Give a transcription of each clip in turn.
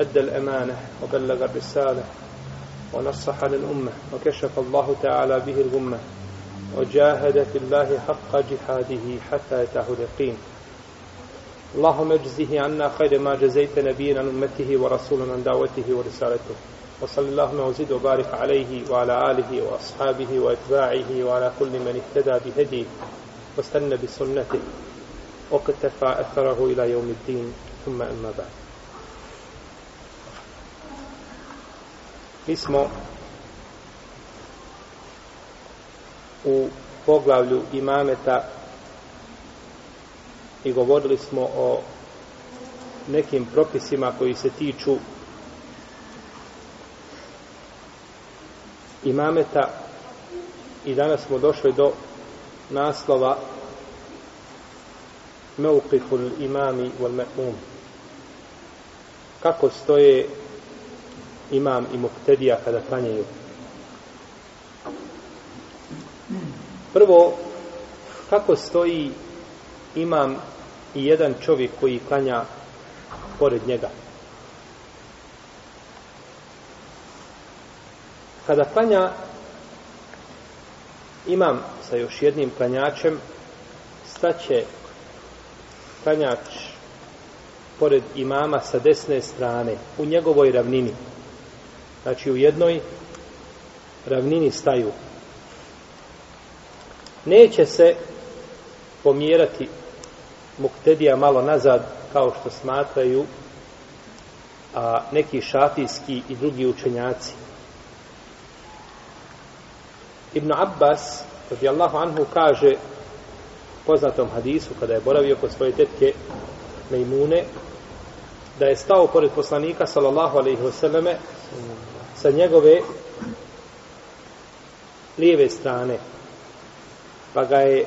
أدى الأمانة وبلغ الرسالة ونصح للأمة وكشف الله تعالى به الغمة وجاهد في الله حق جهاده حتى أتاه اليقين اللهم اجزه عنا خير ما جزيت نبينا عن أمته ورسولا عن دعوته ورسالته وصلى اللهم وزد وبارك عليه وعلى آله وأصحابه وأتباعه وعلى كل من اهتدى بهديه واستنى بسنته وقد تفع أثره إلى يوم الدين ثم أما بعد Mi smo u poglavlju imameta i govorili smo o nekim propisima koji se tiču imameta i danas smo došli do naslova Meuqiful imami wal me'um kako stoje imam i muktedija kada klanjaju? Prvo, kako stoji imam i jedan čovjek koji klanja pored njega? Kada klanja imam sa još jednim klanjačem, staće klanjač pored imama sa desne strane, u njegovoj ravnini. Znači u jednoj ravnini staju. Neće se pomjerati muktedija malo nazad kao što smatraju a neki šafijski i drugi učenjaci. Ibn Abbas, radi Allahu anhu, kaže poznatom hadisu, kada je boravio kod svoje tetke Mejmune, da je stao pored poslanika, sallallahu alaihi wasallame, sa njegove lijeve strane pa ga je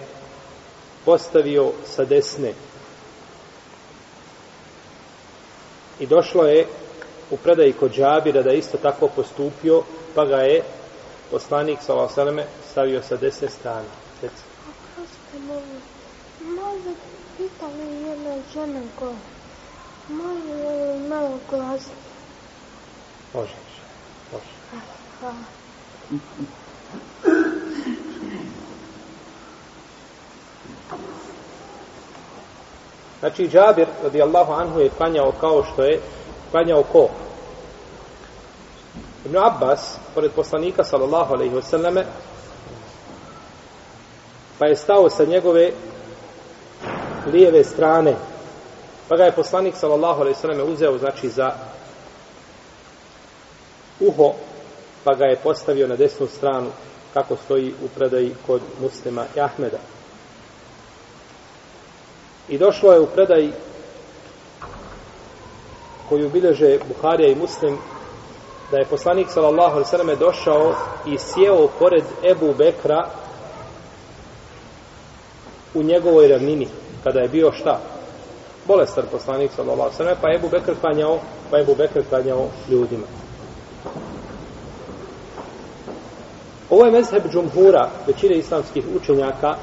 postavio sa desne i došlo je u predaji kod Džabira da isto tako postupio pa ga je poslanik sa Osaleme stavio sa desne strane Reci. a kažete mogu možda pita me jedna žena koja malo je malo glasno Može. Može. Znači, Džabir, radi Allahu anhu, je klanjao kao što je, klanjao ko? Ibn Abbas, pored poslanika, sallallahu alaihi wasallame, pa je stao sa njegove lijeve strane, pa ga je poslanik, sallallahu alaihi wasallame, uzeo, znači, za uho, pa ga je postavio na desnu stranu, kako stoji u predaji kod muslima i Ahmeda. I došlo je u predaji koju bileže Buharija i muslim, da je poslanik sallallahu alaihi sallam došao i sjeo pored Ebu Bekra u njegovoj ravnini, kada je bio šta? Bolestar poslanik sallallahu alaihi sallam, pa je Ebu Bekr klanjao, pa je Ebu Bekr klanjao ljudima. Ovo je mezheb džumhura većine islamskih učenjaka,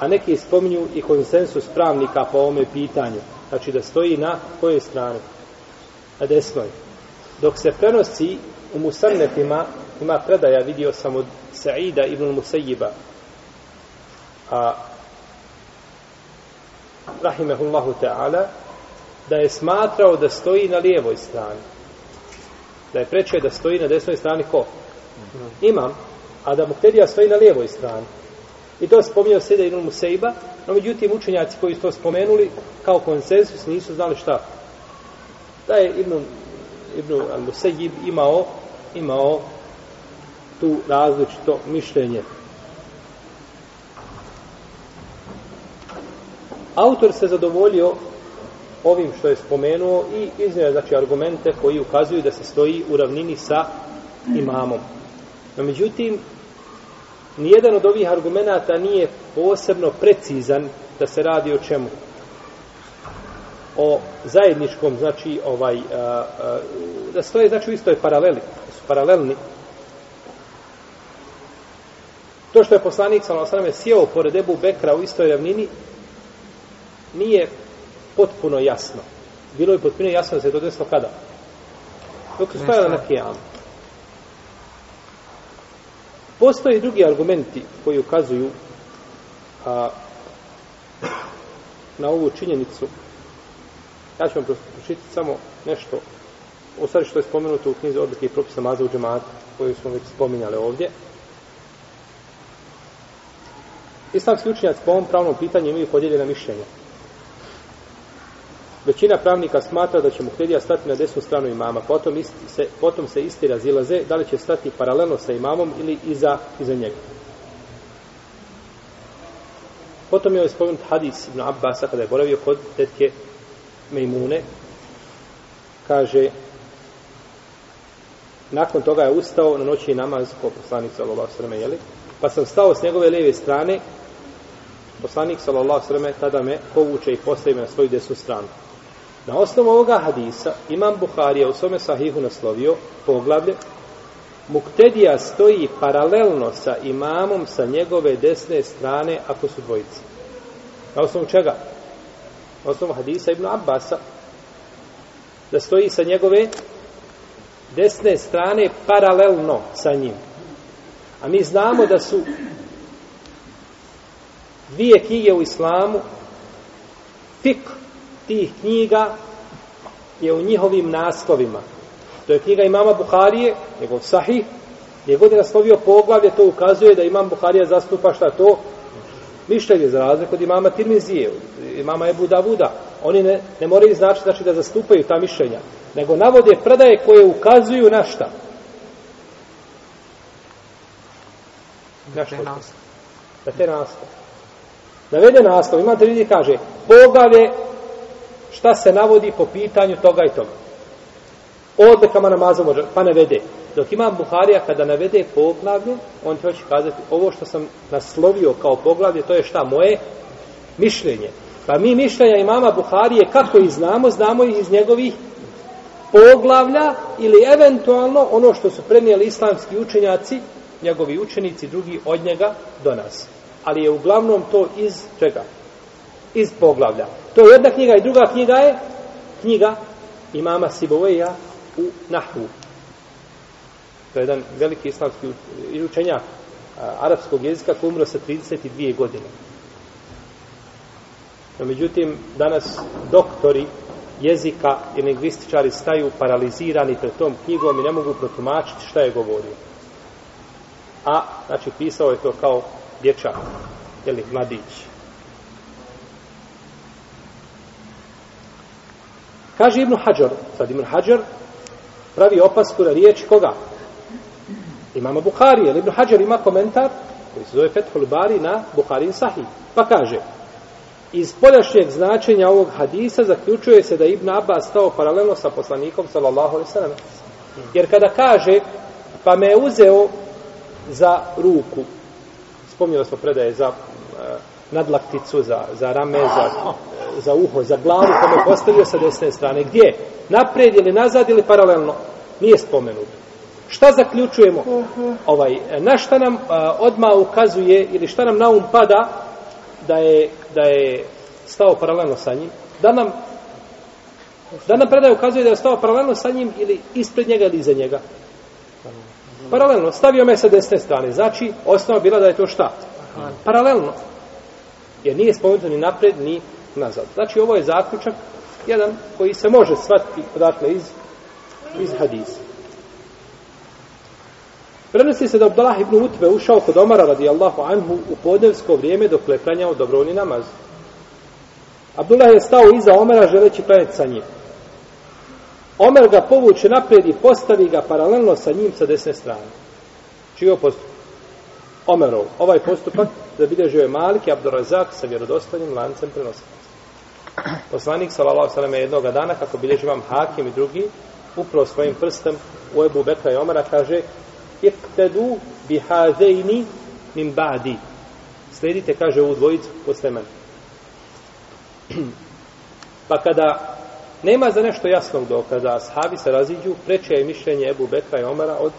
a neki spominju i konsensus pravnika po ovome pitanju. Znači da stoji na koje strane? Na desnoj. Dok se prenosi u musannetima, ima predaja, vidio sam od Saida ibn Musayjiba, a rahimehullahu ta'ala, da je smatrao da stoji na lijevoj strani. Da je prečuje da stoji na desnoj strani ko? Mm. Imam, a da muktedija stoji na lijevoj strani. I to spominjao Seda Ibn Museiba, no međutim učenjaci koji su to spomenuli kao konsensus nisu znali šta. Da je Ibn, Ibn Museib imao, imao tu različito mišljenje. Autor se zadovoljio ovim što je spomenuo i iznio je znači, argumente koji ukazuju da se stoji u ravnini sa imamom. Mm -hmm. No, međutim, nijedan od ovih argumenta nije posebno precizan da se radi o čemu? O zajedničkom, znači, ovaj, a, a, da stoje, znači, u istoj paraleli, su paralelni. To što je poslanik, sa osram, je sjeo pored Ebu Bekra u istoj ravnini, nije potpuno jasno. Bilo je potpuno jasno da se je to desilo kada? Dok su stojali na kijamu. Postoje drugi argumenti koji ukazuju a, na ovu činjenicu. Ja ću vam pročitati samo nešto o sad što je spomenuto u knjizi odlike i propisa maza u džematu koju smo već spominjali ovdje. Islamski učinjac po ovom pravnom pitanju imaju podijeljena mišljenja. Većina pravnika smatra da će muktedija stati na desnu stranu imama, potom, isti, se, potom se isti razilaze da li će stati paralelno sa imamom ili iza, iza njega. Potom je ovaj spomenut hadis Ibn Abbas kada je boravio kod tetke Mejmune. Kaže, nakon toga je ustao na noći namaz ko poslanik sallallahu sallam, jeli? Pa sam stao s njegove lijeve strane, poslanik sallallahu sallam, tada me povuče i postavio na svoju desnu stranu. Na osnovu ovoga hadisa imam Buharija u svome sahihu naslovio poglavlje Muktedija stoji paralelno sa imamom sa njegove desne strane ako su dvojice. Na osnovu čega? Na osnovu hadisa Ibn Abbasa da stoji sa njegove desne strane paralelno sa njim. A mi znamo da su dvije knjige u islamu fikr tih knjiga je u njihovim naslovima. To je knjiga imama Buharije, njegov sahih, gdje god je naslovio poglavlje, to ukazuje da imam Buharija zastupa šta to? Mišljenje za razliku od imama Tirmizije, imama Ebu Davuda. Oni ne, ne moraju znači, znači da zastupaju ta mišljenja, nego navode predaje koje ukazuju na šta? Na što? Na te naslove. Navede naslov, imate ljudi kaže, poglavlje šta se navodi po pitanju toga i toga. Odlikama namaza može, pa ne vede. Dok imam Buharija, kada navede poglavlje, on će hoće kazati, ovo što sam naslovio kao poglavlje, to je šta moje mišljenje. Pa mi mišljenja imama Buharije, kako ih znamo, znamo ih iz njegovih poglavlja ili eventualno ono što su prenijeli islamski učenjaci, njegovi učenici, drugi od njega do nas. Ali je uglavnom to iz čega? iz poglavlja. To je jedna knjiga i druga knjiga je knjiga imama Siboveja u Nahvu. To je jedan veliki islamski učenja arapskog jezika koji umro sa 32 godine. No, međutim, danas doktori jezika i lingvističari staju paralizirani pred tom knjigom i ne mogu protumačiti šta je govorio. A, znači, pisao je to kao dječak, jeli, mladići. Kaže Ibn Hajar, sad Ibn Hajar pravi opasku na riječ koga? Imama Bukhari, ali Ibn Hajar ima komentar koji se zove Fethul Bari na Bukharin Sahih. Pa kaže, iz poljašnjeg značenja ovog hadisa zaključuje se da Ibn Abbas stao paralelno sa poslanikom sallallahu alaihi sallam. Jer kada kaže, pa me je uzeo za ruku, spomnio smo predaje za uh, nadlakticu, za, za rame, za, za uho, za glavu, kome je postavio sa desne strane. Gdje? Naprijed ili nazad ili paralelno? Nije spomenuto. Šta zaključujemo? Ovaj, na šta nam a, odma ukazuje ili šta nam na um pada da je, da je stao paralelno sa njim? Da nam Da nam predaj ukazuje da je stao paralelno sa njim ili ispred njega ili iza njega? Paralelno. Stavio me sa desne strane. Znači, osnova bila da je to šta? Paralelno jer nije spomenuto ni napred, ni nazad. Znači, ovo je zaključak jedan koji se može shvatiti odakle iz, iz hadisa. Prenosi se da Abdullah ibn Utbe ušao kod Omara radijallahu anhu u podnevsko vrijeme dok je klanjao dobrovni namaz. Abdullah je stao iza Omara želeći klanjati sa njim. Omer ga povuče naprijed i postavi ga paralelno sa njim sa desne strane. Čio postupak? Omerov. Ovaj postupak zabilježio je Malik i Abdurazak sa vjerodostanjim lancem prenosilaca. Poslanik s.a.v. je jednog dana, kako bilježi vam Hakim i drugi, upravo svojim prstem u Ebu Bekra i Omera kaže Iktedu bihazejni min ba'di. Sledite, kaže, u dvojicu posle mene. Pa kada nema za nešto jasnog dokaza, a sahavi se raziđu, preče je mišljenje Ebu Bekra i Omara od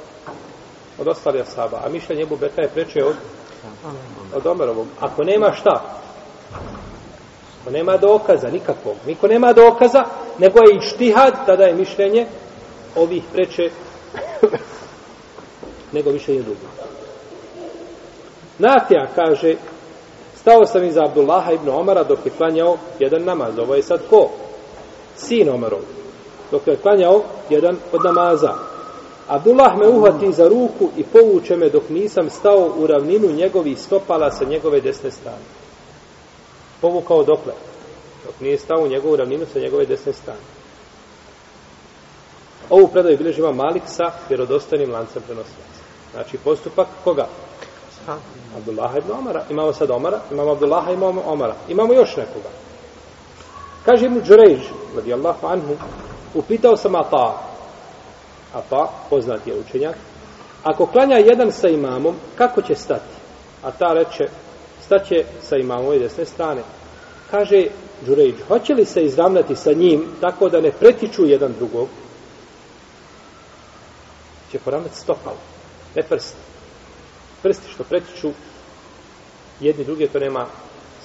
od ostalih asaba, a mišljenje Ebu Bekra je preče od, od Omerovog. Ako nema šta, ako nema dokaza nikakvog, niko nema dokaza, nego je i štihad, tada je mišljenje ovih preče nego mišljenje drugo. Natija kaže, stao sam iza Abdullaha ibn Omara dok je klanjao jedan namaz. Ovo je sad ko? Sin Omarov. Dok je klanjao jedan od namaza. Abdullah me uhvati za ruku i povuče me dok nisam stao u ravninu njegovih stopala sa njegove desne strane. Povukao dokle? Dok nije stao u njegovu ravninu sa njegove desne strane. Ovu predaju bilježima Malik sa vjerodostojnim lancem prenosilaca. Znači postupak koga? Abdullaha ibn Omara. Imamo sad Omara, imamo Abdullaha, imamo Omara. Imamo još nekoga. Kaže mu Džurejž, radijallahu anhu, upitao sam Ata'a, Afa, pa, poznat je učenjak. Ako klanja jedan sa imamom, kako će stati? A ta reče, staće sa imamom ove desne strane. Kaže Džurejđ, hoće li se izravnati sa njim tako da ne pretiču jedan drugog? Će poravnati stopalo, ne prsti. Prsti što pretiču jedni druge, to nema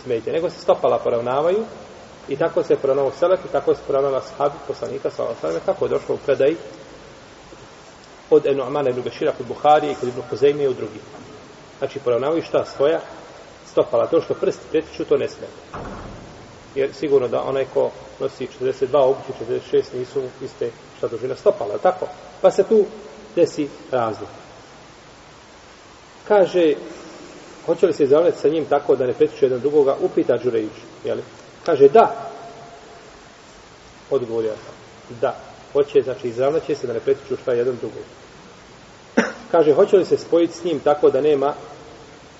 smetje. Nego se stopala poravnavaju i tako se poravnava Selef i tako se poravnava Sahabi, poslanika, sallam, kako je došlo u predaj od Ebn Amana Ibn Bešira kod Buharije i kod Ibn Kozejmije u drugim. Znači, poravnavaju šta svoja stopala. To što prsti pretiču, to ne smeta. Jer sigurno da onaj ko nosi 42 obuće, 46 nisu iste šta dužina stopala, tako? Pa se tu desi razlog. Kaže, hoće li se izravljati sa njim tako da ne pretiče jedan drugoga, upita Đurejić, jel? Kaže, da. Odgovorio sam. Da. Hoće, znači, izravljati se da ne pretiču šta jedan drugoga kaže, hoće li se spojiti s njim tako da nema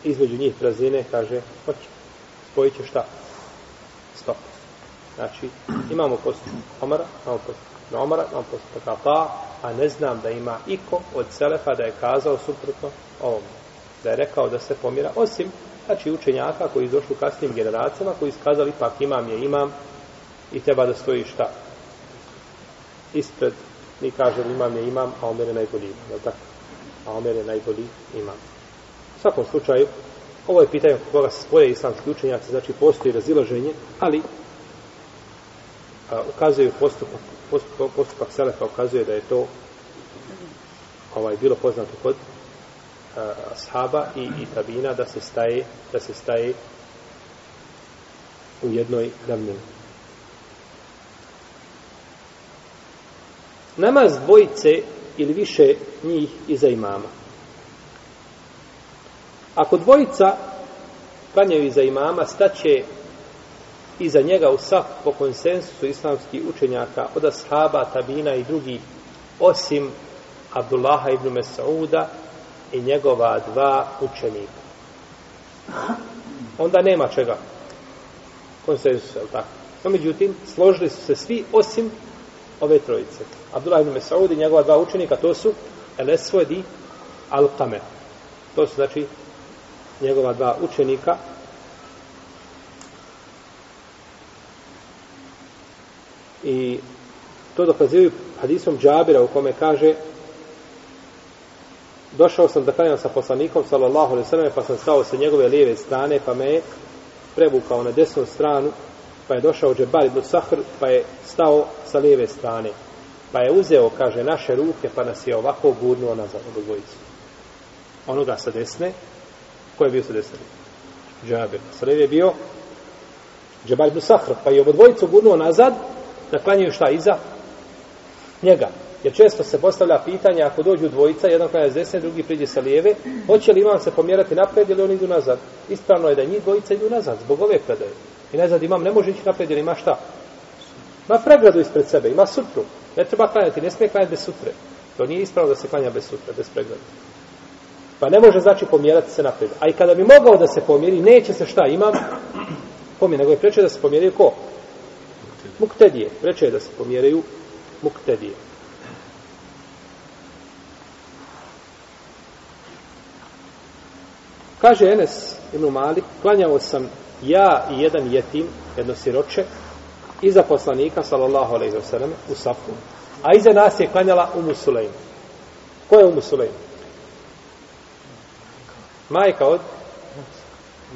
između njih prazine, kaže, hoće. Spojit će šta? Stop. Znači, imamo postupak Omara, imamo postupak Omara, imamo postupak Alpa, a ne znam da ima iko od Selefa da je kazao suprotno ovom. Da je rekao da se pomira, osim znači učenjaka koji izošli kasnim generacijama, koji iskazali, ipak imam je imam i treba da stoji šta? Ispred mi kaže imam je imam, a on mene najbolji imam, je tako? a Omer je najbolji imam. U svakom slučaju, ovo je pitanje oko koga spoje islamski učenjaci, znači postoji razilaženje, ali a, ukazuju postupak, postupak, postupak Selefa ukazuje da je to ovaj, bilo poznato kod ashaba i, i tabina da se staje, da se staje u jednoj ravnini. Namaz dvojice ili više njih i za imama. Ako dvojica klanjaju iza imama, staće iza njega u saf po konsensusu islamskih učenjaka od ashaba, tabina i drugi, osim Abdullaha ibn Mesauda i njegova dva učenika. Onda nema čega. Konsensus, je li tako? No, međutim, složili su se svi osim ove trojice. Abdullah ibn Mesaud i njegova dva učenika, to su El Esvedi Al Kame. To su znači njegova dva učenika. I to dokazuju hadisom Džabira u kome kaže došao sam da kajam sa poslanikom sallallahu alaihi sallam pa sam stao sa njegove lijeve strane pa me je prevukao na desnu stranu pa je došao Džabar ibn Sahr pa je stao sa lijeve strane Pa je uzeo, kaže, naše ruke, pa nas je ovako gurnuo nazad od dvojicu. Onoga sa desne, ko je bio sa desne? Džabir. Sa je bio Džabar ibn Sahr, pa je od dvojicu gurnuo nazad, da klanjaju šta iza? Njega. Jer često se postavlja pitanje, ako dođu dvojica, jedan klanja s desne, drugi priđe sa lijeve, hoće li imam se pomjerati napred ili oni idu nazad? Ispravno je da njih dvojica idu nazad, zbog ove predaje. I nazad imam, ne može ići napred, jer ima šta? Ma pregradu ispred sebe, ima suprug. Ne treba klanjati, ne smije klanjati bez sutre. To nije ispravo da se klanja bez sutre, bez pregleda. Pa ne može znači pomjerati se naprijed. A i kada bi mogao da se pomjeri, neće se šta imam, pomjeri, nego je preče da se pomjeri ko? Muktedije. Preče je da se pomjeraju muktedije. Kaže Enes ibn Malik, klanjao sam ja i jedan jetim, jedno siroče, iza poslanika, sallallahu alaihi wa sallam, u safu, a iza nas je klanjala Umu Sulejm. Ko je Umu Sulejm? Majka od?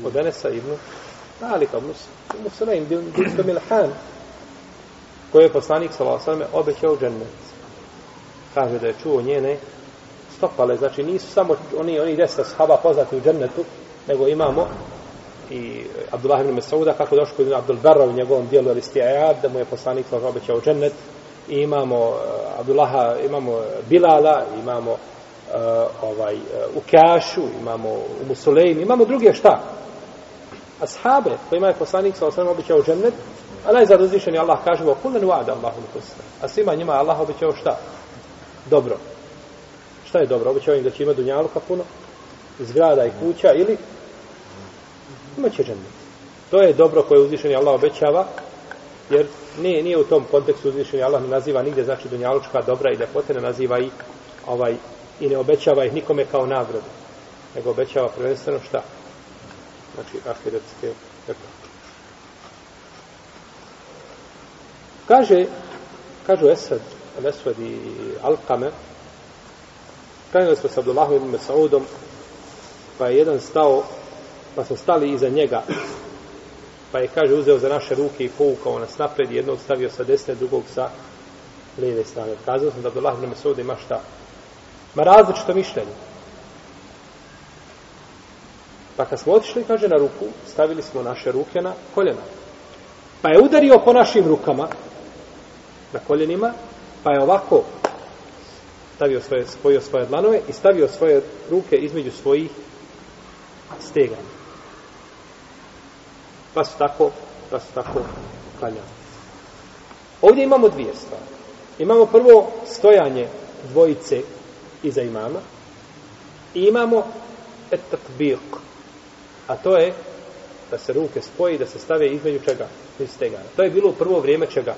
Od Enesa ibn Malika, Umu Sulejm, Dinsko Milhan, koji je poslanik, sallallahu alaihi wa sallam, obećao džennet. Kaže da je čuo njene stopale, znači nisu samo oni, oni desa shaba poznati u džennetu, nego imamo i Abdullah ibn Mesauda, kako došlo kod Abdul Barra u njegovom dijelu ili stijajad, da mu je poslanik sa obećao u džennet. I imamo uh, Abdullaha, imamo Bilala, imamo uh, ovaj, uh, Ukašu, imamo Musulejn, imamo druge šta? Ashabe kojima je poslanik sa osanom obećao u džennet, a najzadozišen je Allah kaže, kulen vada Allahum kusna. A svima njima je Allah obećao šta? Dobro. Šta je dobro? Obećao im da će imati dunjaluka puno, zgrada i kuća ili imat će džennet. To je dobro koje uzvišeni Allah obećava, jer nije, nije u tom kontekstu uzvišeni Allah ne naziva nigdje, znači dunjalučka dobra i lepote ne naziva i ovaj, i ne obećava ih nikome kao nagradu, nego obećava prvenstveno šta? Znači, ahiretske Kaže, kažu Esad, Esad i Alkame, kranjali smo sa Abdullahom i Mesaudom, pa je jedan stao pa su stali iza njega. Pa je, kaže, uzeo za naše ruke i poukao nas napred, jednog stavio sa desne, drugog sa lijeve strane. Kazao sam da Abdullah ibn Mesud ima šta? Ma različito mišljenje. Pa kad smo otišli, kaže, na ruku, stavili smo naše ruke na koljena. Pa je udario po našim rukama, na koljenima, pa je ovako stavio svoje, spojio svoje dlanove i stavio svoje ruke između svojih steganja pa se tako, pa se tako klanja. Ovdje imamo dvije stvari. Imamo prvo stojanje dvojice iza imama i imamo etatbirk, a to je da se ruke spoji, da se stave između čega? Iz tega. To je bilo u prvo vrijeme čega?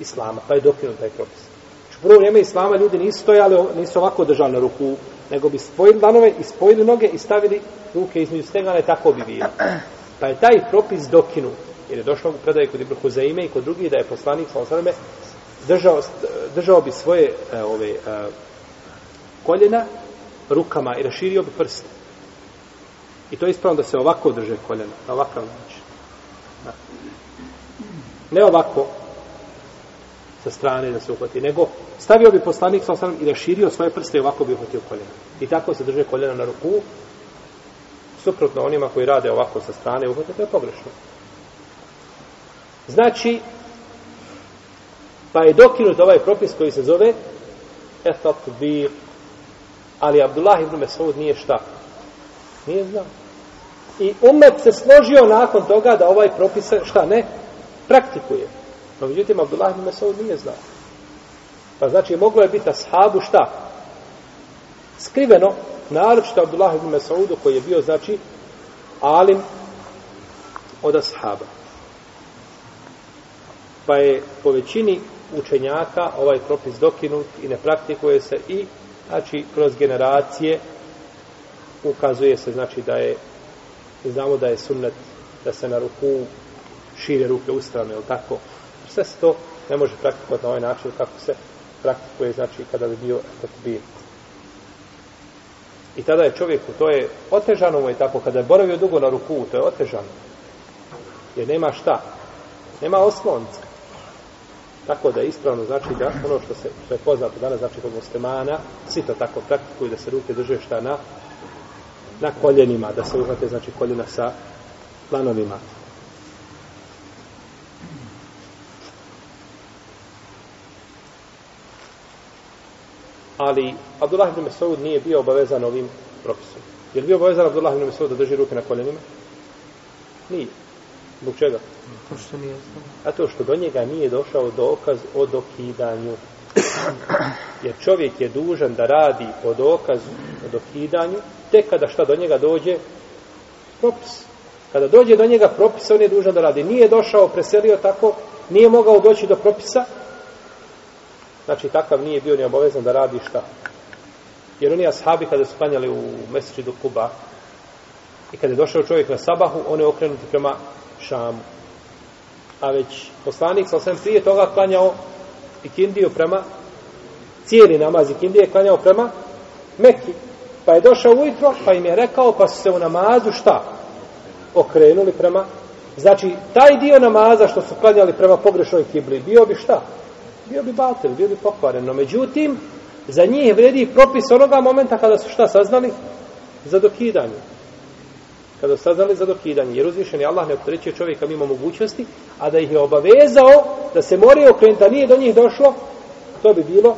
Islama, pa je dokinut taj propis. U znači, prvo vrijeme Islama ljudi nisu stojali, nisu ovako držali na ruku, nego bi spojili danove i spojili noge i stavili ruke između stegana i tako bi bilo. Pa je taj propis dokinu, jer je došlo u predaje kod Ibrhu za ime i kod drugih da je poslanik sa osvrame držao, držao bi svoje e, ove, e, koljena rukama i raširio bi prst. I to je ispravno da se ovako drže koljena, na ovakav način. Da. Ne ovako sa strane da se uhvati, nego stavio bi poslanik sa osvrame i raširio svoje prste i ovako bi uhvatio koljena. I tako se drže koljena na ruku, suprotno onima koji rade ovako sa strane uhvata, to je pogrešno. Znači, pa je dokinut ovaj propis koji se zove etat bi ali Abdullah ibn Mesud nije šta? Nije znao. I umet se složio nakon toga da ovaj propis šta ne? Praktikuje. No, međutim, Abdullah ibn Mesud nije znao. Pa znači, moglo je biti ashabu šta? Skriveno, naročito Abdullah ibn Mas'udu koji je bio znači alim od ashaba pa je po većini učenjaka ovaj propis dokinut i ne praktikuje se i znači kroz generacije ukazuje se znači da je znamo da je sunnet da se na ruku šire ruke u strane, ili tako sve se to ne može praktikovati na ovaj način kako se praktikuje znači kada bi bio etatbir. I tada je čovjeku, to je otežano mu je tako, kada je boravio dugo na ruku, to je otežano. Jer nema šta. Nema oslonca. Tako da je ispravno znači da ono što se što je poznato danas znači kod muslimana, svi to tako praktikuju da se ruke drže šta na na koljenima, da se uhvate znači koljena sa planovima. ali Abdullah ibn Mesaud nije bio obavezan ovim propisom. Je li bio obavezan Abdullah ibn Mesaud da drži ruke na koljenima? Nije. Zbog čega? To što nije znao. A to što do njega nije došao dokaz o dokidanju. Jer čovjek je dužan da radi o dokazu o dokidanju, tek kada šta do njega dođe? Propis. Kada dođe do njega propis, on je dužan da radi. Nije došao, preselio tako, nije mogao doći do propisa, znači takav nije bio ni obavezan da radi šta. Jer oni ashabi kada su panjali u mjeseči do Kuba i kada je došao čovjek na sabahu, on je okrenut prema Šamu. A već poslanik, sasvim prije toga, klanjao ikindiju prema cijeli namaz ikindije, klanjao prema Meki. Pa je došao ujutro, pa im je rekao, pa su se u namazu šta? Okrenuli prema Znači, taj dio namaza što su klanjali prema pogrešnoj kibli, bio bi šta? bio bi batel, bio bi pokvaren. No, međutim, za njih vredi propis onoga momenta kada su šta saznali? Za dokidanje. Kada su saznali za dokidanje. Jer uzvišen je Allah ne opterećuje čovjeka mimo mogućnosti, a da ih je obavezao da se moraju okrenuti, a nije do njih došlo, to bi bilo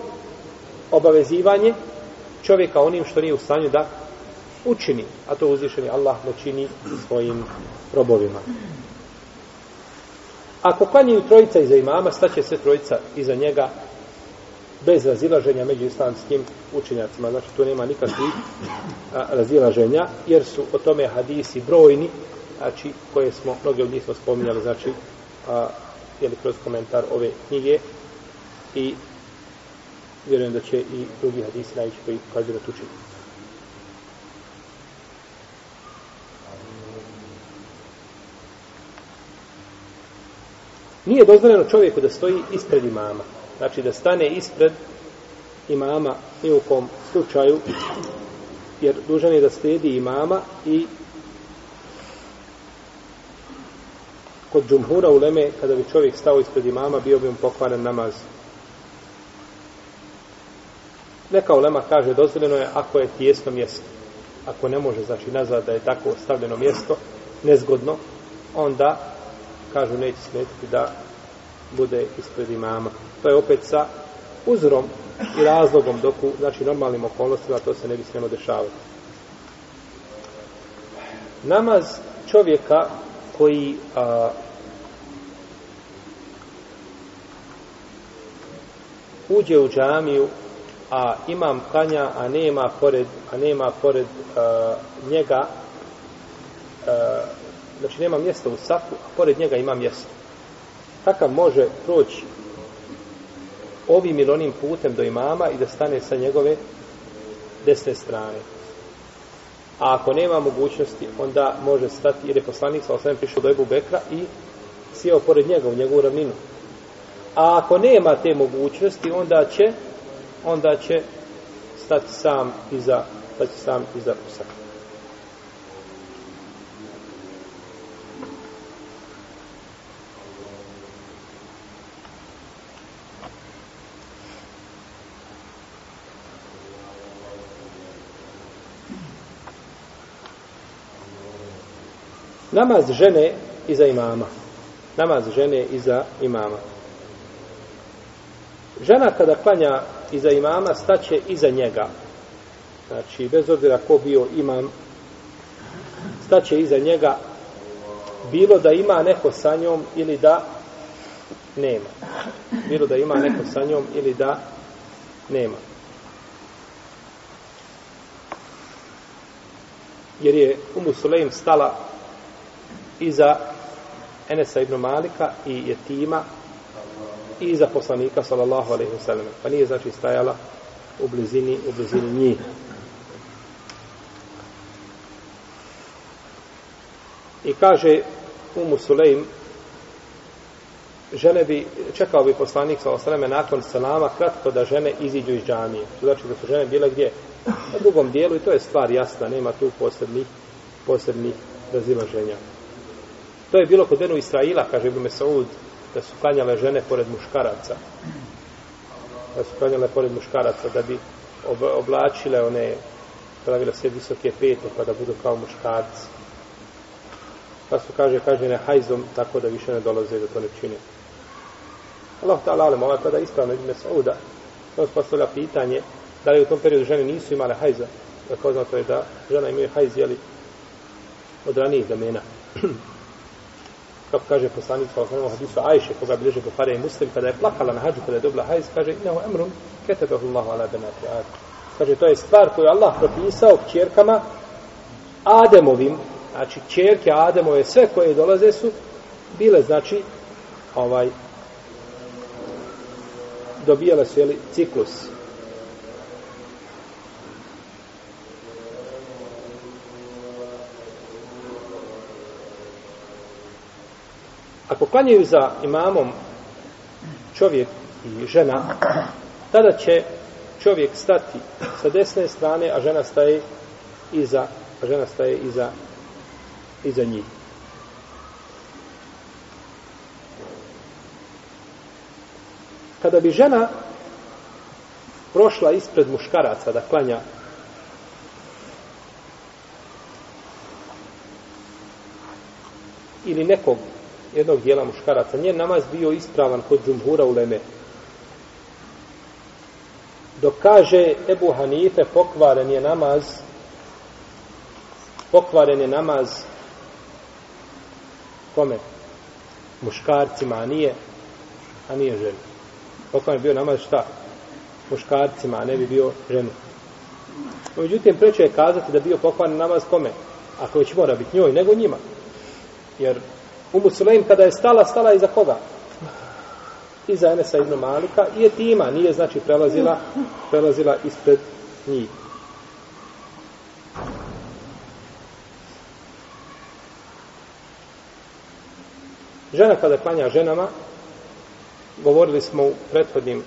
obavezivanje čovjeka onim što nije u stanju da učini. A to uzvišen je Allah ne čini svojim robovima. Ako klanjaju trojica iza imama, staće se trojica iza njega bez razilaženja među islamskim učenjacima. Znači, tu nema nikakvih razilaženja, jer su o tome hadisi brojni, znači, koje smo, mnogi od njih smo spominjali, znači, a, jeli kroz komentar ove knjige i vjerujem da će i drugi hadisi najći koji kažu da tu činiti. Nije dozvoljeno čovjeku da stoji ispred imama. Znači da stane ispred imama i u kom slučaju jer dužan je da slijedi imama i kod džumhura u Leme, kada bi čovjek stao ispred imama, bio bi on pokvaren namaz. Neka u Lema kaže, dozvoljeno je ako je tijesno mjesto. Ako ne može, znači nazad da je tako stavljeno mjesto, nezgodno, onda kažu neće smetiti da bude ispred imama. To je opet sa uzrom i razlogom dok u znači, normalnim okolnostima to se ne bi smjelo dešavati. Namaz čovjeka koji a, uđe u džamiju a imam kanja a nema pored, a nema pored a, njega a, znači nema mjesta u safu, a pored njega ima mjesto. Takav može proći ovim ili onim putem do imama i da stane sa njegove desne strane. A ako nema mogućnosti, onda može stati, jer je poslanik sa osvijem prišao do Ebu Bekra i sjeo pored njega u njegovu ravninu. A ako nema te mogućnosti, onda će, onda će stati sam iza, stati sam iza poslanika. Namaz žene iza imama. Namaz žene iza imama. Žena kada klanja iza imama, staće iza njega. Znači, bez obzira ko bio imam, staće iza njega, bilo da ima neko sa njom ili da nema. Bilo da ima neko sa njom ili da nema. Jer je Umu Sulejm stala i za Enesa ibn Malika i Jetima i za poslanika sallallahu alaihi wasallam. Pa nije znači stajala u blizini, u blizini njih. I kaže Umu Sulejm žene bi, čekao bi poslanik sa osreme nakon selama kratko da žene iziđu iz džamije. To znači da su žene bile gdje? Na drugom dijelu i to je stvar jasna, nema tu posebnih posebnih razilaženja. ženja. To je bilo kod Benu Israila, kaže Ibn Saud, da su klanjale žene pored muškaraca. Da su klanjale pored muškaraca, da bi oblačile one, pravile se visoke pete, pa da budu kao muškarci. Pa su, kaže, kaže, ne hajzom, tako da više ne dolaze da to ne čine. Allah ta'ala, ali mola tada ispravno Ibn Sauda, on spostavlja pitanje, da li u tom periodu žene nisu imale hajza, da kao znači da žena imaju hajz, jeli, od ranijih zamena. kako kaže poslanik sa osnovom hadisu Ajše, koga bilježe po i muslim, kada je plakala na hađu, kada je dobila hajz, kaže, inahu emrum, ketebehu Allahu ala benati Kaže, to je stvar koju Allah propisao čerkama Ademovim, znači čerke Ademove, sve koje dolaze su, bile, znači, ovaj, dobijale su, jeli, ciklus, ako klanjaju za imamom čovjek i žena, tada će čovjek stati sa desne strane, a žena staje iza, a žena staje iza, iza njih. Kada bi žena prošla ispred muškaraca da klanja ili nekog jednog dijela muškaraca. Njen namaz bio ispravan kod džumhura u Leme. Dok kaže Ebu Hanife, pokvaren je namaz, pokvaren je namaz kome? Muškarcima, a nije, a nije ženi. Pokvaren je bio namaz šta? Muškarcima, a ne bi bio ženi. Međutim, preče je kazati da bio pokvaren namaz kome? Ako već mora biti njoj, nego njima. Jer Umu Sulejm kada je stala, stala iza koga? Iza Enesa ibn Malika. I je tima, nije znači prelazila, prelazila ispred njih. Žena kada klanja ženama, govorili smo u prethodnim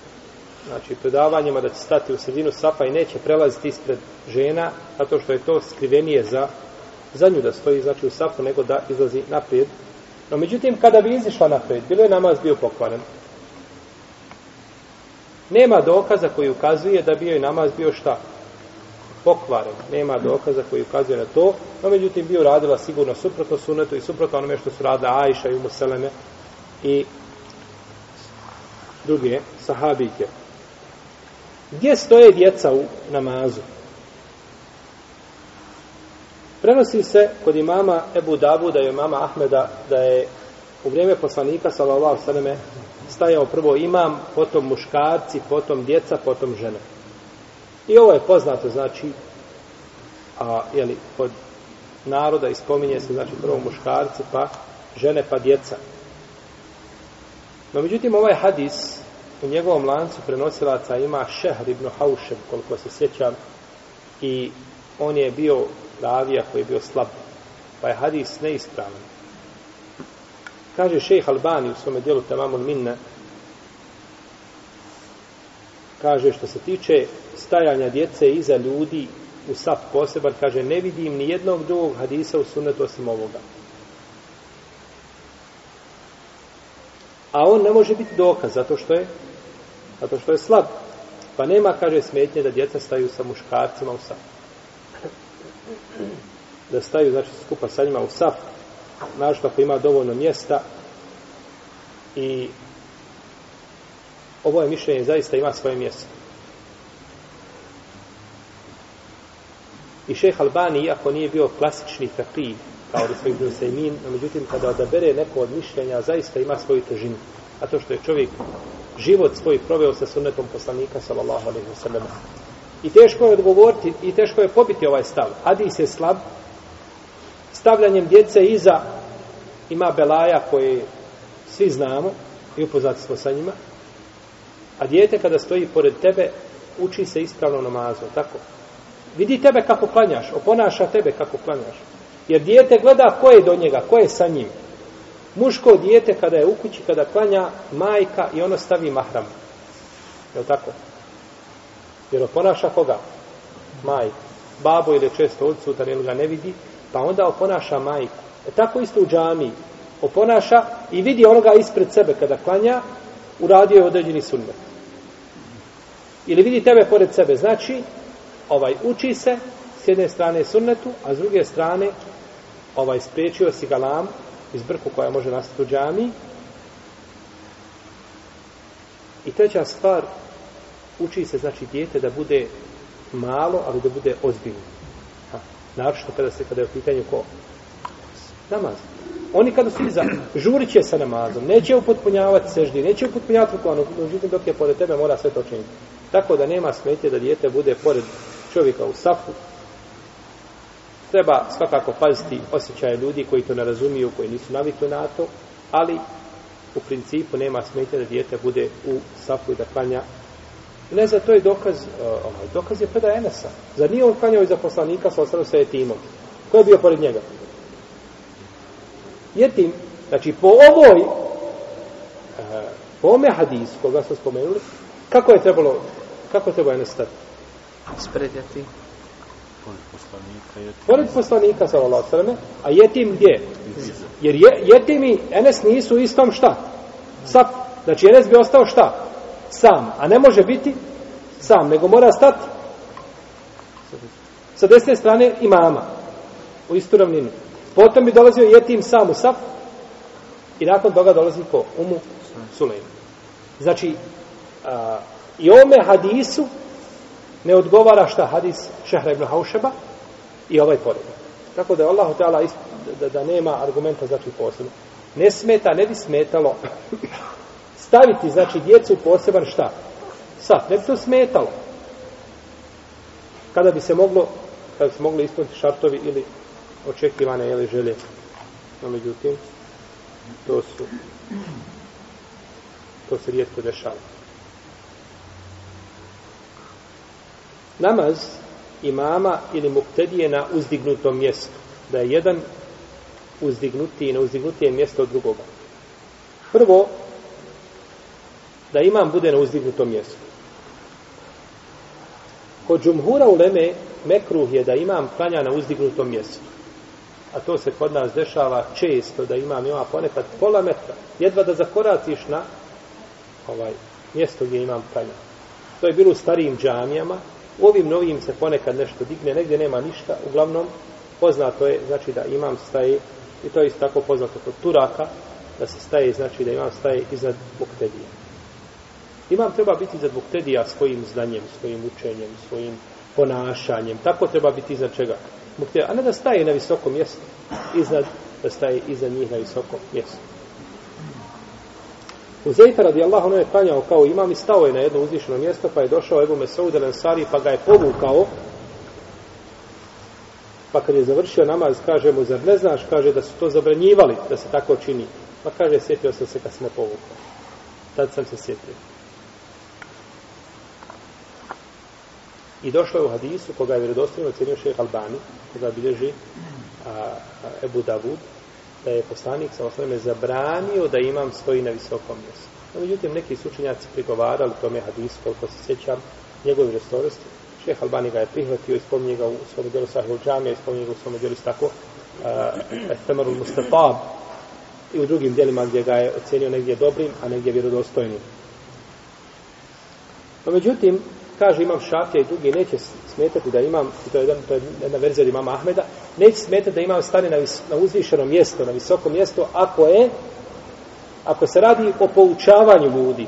znači, predavanjima da će stati u sredinu sapa i neće prelaziti ispred žena, zato što je to skrivenije za, za nju da stoji znači, u sapu, nego da izlazi naprijed No, međutim, kada bi izišla na pet, bilo je namaz bio pokvaren. Nema dokaza koji ukazuje da bio je namaz bio šta? Pokvaren. Nema dokaza koji ukazuje na to. No, međutim, bio radila sigurno suprotno sunetu i suprotno onome što su radila Ajša i Umuseleme i druge sahabike. Gdje stoje djeca u namazu? Prenosi se kod imama Ebu Dabu da je mama Ahmeda da je u vrijeme poslanika sallallahu alejhi stajao prvo imam, potom muškarci, potom djeca, potom žene. I ovo je poznato, znači, a, jeli, kod naroda ispominje se, znači, prvo muškarci, pa žene, pa djeca. No, međutim, ovaj hadis u njegovom lancu prenosilaca ima Šehr ibn Haušem, koliko se sjećam, i on je bio ravija koji je bio slab. Pa je hadis neispravan. Kaže šejh Albani u svome dijelu Tamamun Minna, kaže što se tiče stajanja djece iza ljudi u sap poseban, kaže ne vidim ni jednog drugog hadisa u sunnetu osim ovoga. A on ne može biti dokaz zato što je zato što je slab. Pa nema, kaže, smetnje da djeca staju sa muškarcima u sapu da staju, znači, skupa sa njima u saf, našto ako ima dovoljno mjesta i ovo je mišljenje zaista ima svoje mjesto. I šeh Albani, iako nije bio klasični fakri, kao da smo ih Zemin, no međutim, kada odabere neko od mišljenja, zaista ima svoju težinu. A to što je čovjek život svoj proveo sa sunnetom poslanika, sallallahu alaihi wa sallam. I teško je odgovoriti i teško je pobiti ovaj stav. Hadis je slab. Stavljanjem djece iza ima belaja koje svi znamo i upoznati smo sa njima. A djete kada stoji pored tebe uči se ispravno namazu. Tako. Vidi tebe kako klanjaš. Oponaša tebe kako klanjaš. Jer djete gleda ko je do njega, ko je sa njim. Muško djete kada je u kući, kada klanja majka i ono stavi mahram. Je li tako? Jer oponaša koga? Majku. Babo ili često odsutan ili ga ne vidi, pa onda oponaša majku. E tako isto u džami. Oponaša i vidi onoga ispred sebe kada klanja, uradio je određeni sunnet. Ili vidi tebe pored sebe. Znači, ovaj uči se s jedne strane sunnetu, a s druge strane ovaj spriječio si galam iz brku koja može nastati u džami. I treća stvar, uči se znači dijete da bude malo, ali da bude ozbiljno. Ha. Naravno kada se kada je u pitanju ko? Namaz. Oni kada su za žurit će sa namazom, neće upotpunjavati seždi, neće upotpunjavati rukovanu, međutim dok je pored tebe mora sve to činiti. Tako da nema smetje da dijete bude pored čovjeka u safu, treba svakako paziti osjećaje ljudi koji to ne razumiju, koji nisu navikli na to, ali u principu nema smetnje da dijete bude u safu i da klanja ne za to je dokaz, ovaj, dokaz je predaj Enesa. Zar nije on klanjao iza poslanika sa ostalim sa etimom? Ko je bio pored njega? Jetim, znači po ovoj, e, po ome hadis koga smo spomenuli, kako je trebalo, kako je trebalo Enes stati? Spred jetim. Pored poslanika, jetim. Pored poslanika, a jetim gdje? Jer je, jetim i Enes nisu istom šta? Sa, znači Enes bi ostao šta? Šta? sam, a ne može biti sam, nego mora stati sa desne strane imama u istu ravninu. Potom bi dolazio jetim sam u saf i nakon toga dolazi ko? Umu Sulejmu. Znači, a, i ome hadisu ne odgovara šta hadis Šehra ibn Haušeba i ovaj poredak. Tako da je Allah da, da, nema argumenta za tu posljednu. Ne smeta, ne bi smetalo staviti, znači, djecu u poseban šta? Sat. Ne bi to smetalo. Kada bi se moglo, kada bi se mogli ispuniti šartovi ili očekivane, ili želje. No, međutim, to su, to se rijetko dešava. Namaz imama ili muktedije na uzdignutom mjestu. Da je jedan uzdignutiji na uzdignutije mjesto od drugoga. Prvo, da imam bude na uzdignutom mjestu. Kod džumhura u Leme mekruh je da imam klanja na uzdignutom mjestu. A to se kod nas dešava često, da imam ima ponekad pola metra. Jedva da zakoraciš na ovaj, mjesto gdje imam klanja. To je bilo u starijim džamijama. U ovim novim se ponekad nešto digne, negdje nema ništa. Uglavnom, poznato je, znači da imam staje, i to je isto tako poznato kod Turaka, da se staje, znači da imam staje iznad Buktedije. Imam treba biti za muktedija svojim znanjem, svojim učenjem, svojim ponašanjem. Tako treba biti iza čega? Muktedija. A ne da staje na visokom mjestu. Iznad, da staje iza njih na visokom mjestu. Uzejta radi Allah, ono je klanjao kao imam i stao je na jedno uzvišeno mjesto, pa je došao Ebu Mesaud al Ansari, pa ga je povukao. Pa kad je završio namaz, kaže mu, zar ne znaš, kaže da su to zabranjivali, da se tako čini. Pa kaže, sjetio sam se kad smo povukao. Tad sam se sjetio. I došlo je u hadisu koga je vjerodostavljeno cijenio šeh Albani, koga bilježi a, a, Ebu Davud, da je poslanik sa osnovime zabranio da imam stoji na visokom mjestu. No, međutim, neki sučenjaci prigovarali tome hadisu, koliko se sjećam, njegove vjerodostavljeno. Šeh Albani ga je prihvatio, ispomnio ga u svom djelu sahil džamija, ispomnio ga u svom djelu tako, Ethemeru Mustafab, i u drugim dijelima gdje ga je ocenio negdje dobrim, a negdje vjerodostojnim. No, međutim, kaže imam šafija i drugi, neće smetati da imam, to je, jedan, to je jedna verzija imam Ahmeda, neće smetati da imam stane na, vis, na uzvišeno mjesto, na visoko mjesto, ako je, ako se radi o poučavanju ljudi,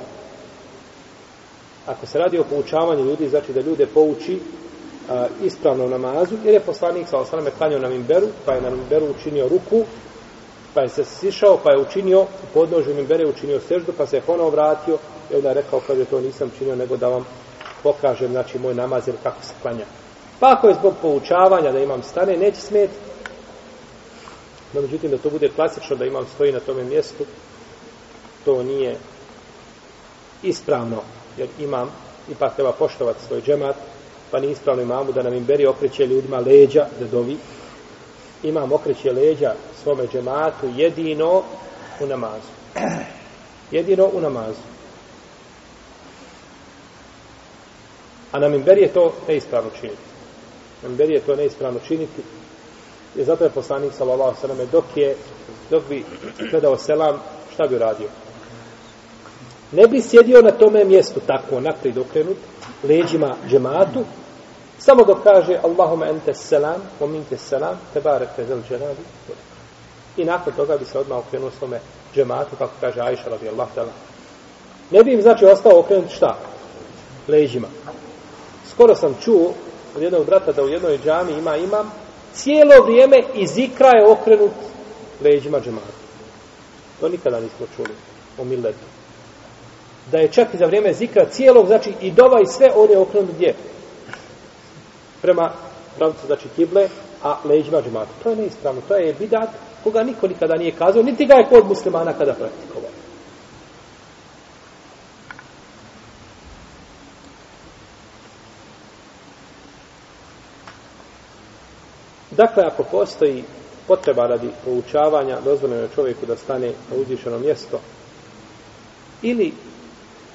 ako se radi o poučavanju ljudi, znači da ljude pouči a, ispravno namazu, jer je poslanik sa osaname klanio na Mimberu, pa je na Mimberu učinio ruku, pa je se sišao, pa je učinio, u podnožu Mimbere učinio seždu, pa se je ponovo vratio, i onda je rekao, kaže, to nisam činio, nego da vam pokažem, znači, moj namaz ili kako se klanja. Pa ako je zbog poučavanja da imam stane, neće smeti. No, međutim, da to bude klasično, da imam stoji na tome mjestu, to nije ispravno, jer imam, ipak treba poštovati svoj džemat, pa nije ispravno imamu da nam imberi okreće ljudima leđa, da dovi. Imam okreće leđa svome džematu jedino u namazu. Jedino u namazu. A na minber je to neispravno činiti. Na minber je to neispravno činiti. I zato je poslanik, sallallahu sallam, dok je, dok bi gledao selam, šta bi uradio? Ne bi sjedio na tome mjestu tako, naprijed okrenut, leđima džematu, samo dok kaže Allahum ente selam, ominte selam, te bare tezel dželali. I nakon toga bi se odmah okrenuo svome džematu, kako kaže Aisha, radijel Allah, Ne bi im, znači, ostao okrenut šta? Leđima. Skoro sam čuo od jednog brata da u jednoj džami ima imam, cijelo vrijeme iz ikra je okrenut leđima džemata. To nikada nismo čuli o miletu. Da je čak i za vrijeme zikra cijelog, znači i dova i sve, on je okrenut gdje? Prema pravcu, znači kible, a leđima džemata. To je neispravno, to je bidat koga niko nikada nije kazao, niti ga je kod muslimana kada praktikovao. Dakle, ako postoji potreba radi poučavanja, dozvoljeno je čovjeku da stane na uzvišeno mjesto. Ili,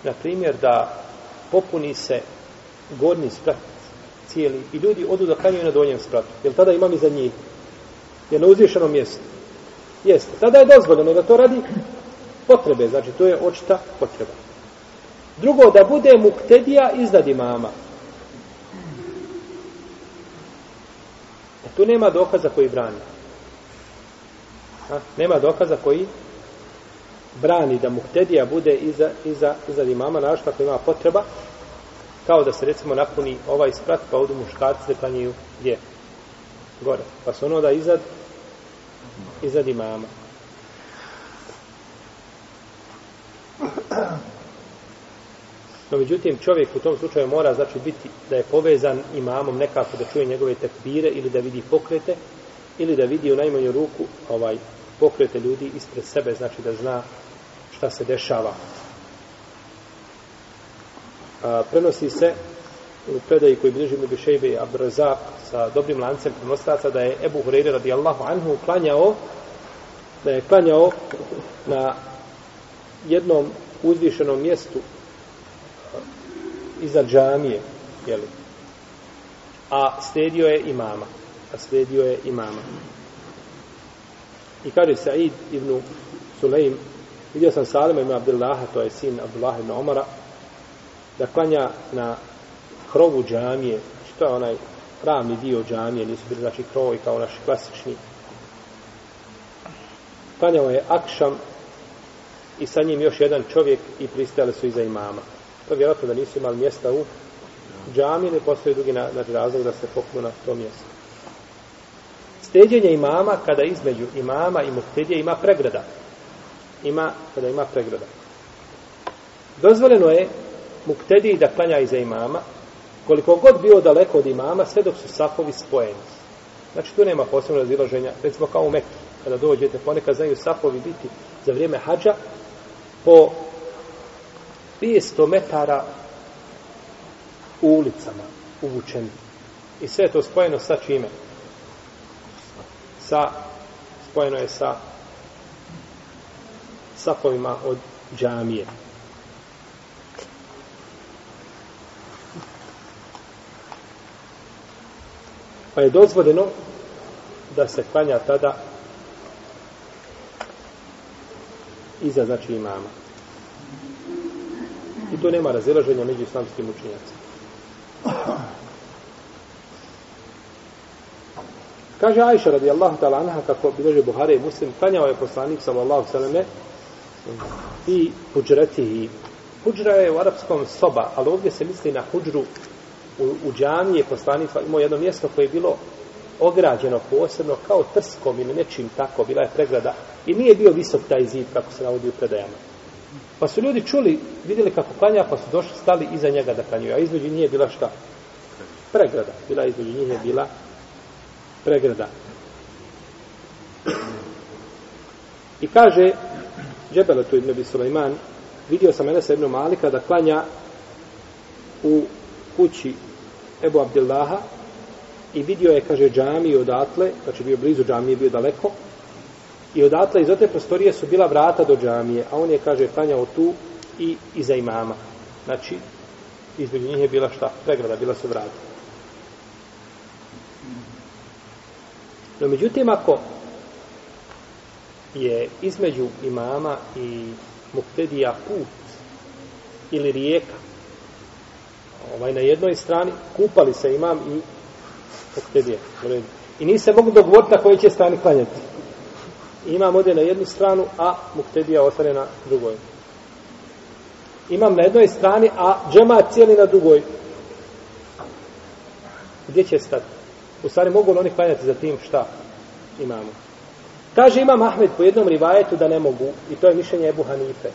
na primjer, da popuni se gornji sprat cijeli i ljudi odu da kanjuju na donjem spratu. Jer tada imam i za njih. Je na uzvišeno mjesto. Jeste. Tada je dozvoljeno da to radi potrebe. Znači, to je očita potreba. Drugo, da bude muktedija iznad imama. tu nema dokaza koji brani. Ha? Nema dokaza koji brani da muhtedija bude iza, iza, iza imama, našto ako ima potreba, kao da se recimo napuni ovaj sprat, pa odu muškarci da klanjaju gdje? Gore. Pa se ono da izad, izad imama. No, međutim, čovjek u tom slučaju mora znači biti da je povezan imamom nekako da čuje njegove tekbire ili da vidi pokrete ili da vidi u najmanju ruku ovaj pokrete ljudi ispred sebe, znači da zna šta se dešava. A, prenosi se u predaji koji bliži mi Bišejbe i Abrazak sa dobrim lancem prenostaca da je Ebu Hureyre radijallahu anhu klanjao da je klanjao na jednom uzvišenom mjestu iza džamije, jeli? A sledio je imama. A sledio je imama. I kaže Said ibn Sulejm, vidio sam Salima ima Abdullaha, to je sin Abdullaha ibn Omara, da klanja na krovu džamije, što je onaj ravni dio džamije, nisu bili znači krovi kao naši klasični. Klanjao je Akšam i sa njim još jedan čovjek i pristali su iza imama pa vjerojatno da nisu imali mjesta u džami ili postoji drugi na, znači razlog da se poklju na to mjesto. Steđenje imama kada između imama i muhtedije ima pregrada. Ima, kada ima pregrada. Dozvoljeno je muktediji da klanja iza imama, koliko god bio daleko od imama, sve dok su safovi spojeni. Znači, tu nema posebno razilaženja, recimo kao u Mekke, kada dođete, ponekad znaju safovi biti za vrijeme hađa, po 500 metara u ulicama uvučen. I sve je to spojeno sa čime? Sa, spojeno je sa sapovima od džamije. Pa je dozvoljeno da se klanja tada iza znači imama. I to nema razilaženja među islamskim učinjacima. Kaže Ajša radijallahu ta'ala anha kako bilože Buhare i Muslim, klanjao je poslanik sallallahu sallame i huđreti i huđra je u arapskom soba, ali ovdje se misli na huđru u, u džani je poslanik imao jedno mjesto koje je bilo ograđeno posebno kao trskom ili nečim tako, bila je pregrada i nije bio visok taj zid kako se navodi u predajama. Pa su ljudi čuli, vidjeli kako klanja, pa su došli, stali iza njega da klanjuju. A između nije bila šta? Pregrada. Bila između njih je bila pregrada. I kaže, Džebele tu ibn Sulejman, vidio sam Enesa ibn Malika da klanja u kući Ebu Abdillaha i vidio je, kaže, džamiju odatle, znači bio blizu džamije, bio daleko, I odatle iz ote prostorije su bila vrata do džamije, a on je, kaže, klanjao tu i iza imama. Znači, između njih je bila šta? Pregrada, bila su vrata. No, međutim, ako je između imama i muktedija put ili rijeka, ovaj na jednoj strani, kupali se imam i muktedija. I nije se mogu dogovoriti na kojoj će strani klanjati imam ode na jednu stranu, a muktedija ostane na drugoj. Imam na jednoj strani, a džema cijeli na drugoj. Gdje će stati? U stvari mogu li oni klanjati za tim šta imamo? Kaže imam Ahmed po jednom rivajetu da ne mogu, i to je mišljenje Ebu Hanife.